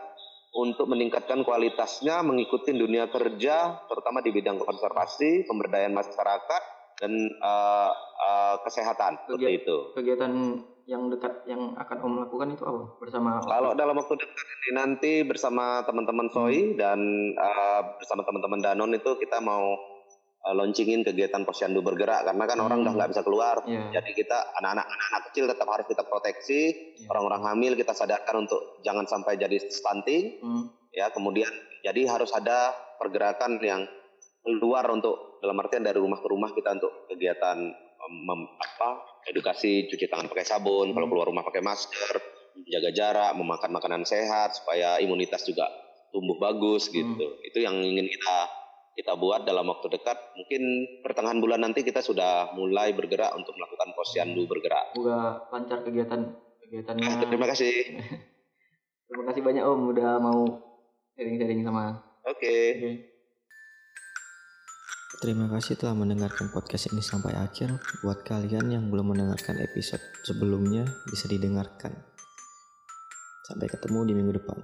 untuk meningkatkan kualitasnya mengikuti dunia kerja terutama di bidang konservasi pemberdayaan masyarakat dan uh, uh, kesehatan. Kegiatan, seperti itu. kegiatan yang dekat yang akan Om lakukan itu apa? Bersama Kalau dalam waktu dekat ini nanti bersama teman-teman Soi hmm. dan uh, bersama teman-teman Danon itu kita mau uh, launchingin kegiatan posyandu bergerak karena kan hmm. orang udah nggak bisa keluar. Yeah. Jadi kita anak-anak anak kecil tetap harus kita proteksi, yeah. orang-orang hamil kita sadarkan untuk jangan sampai jadi stunting. Hmm. Ya, kemudian jadi harus ada pergerakan yang keluar untuk dalam artian dari rumah ke rumah kita untuk kegiatan mem, apa edukasi cuci tangan pakai sabun, hmm. kalau keluar rumah pakai masker, jaga jarak, memakan makanan sehat supaya imunitas juga tumbuh bagus hmm. gitu. Hmm. Itu yang ingin kita kita buat dalam waktu dekat. Mungkin pertengahan bulan nanti kita sudah mulai bergerak untuk melakukan posyandu bergerak. Semoga lancar kegiatan kegiatannya. Eh, terima kasih. terima kasih banyak Om udah mau sharing-sharing sama. Oke. Okay. Okay. Terima kasih telah mendengarkan podcast ini sampai akhir. Buat kalian yang belum mendengarkan episode sebelumnya, bisa didengarkan. Sampai ketemu di minggu depan.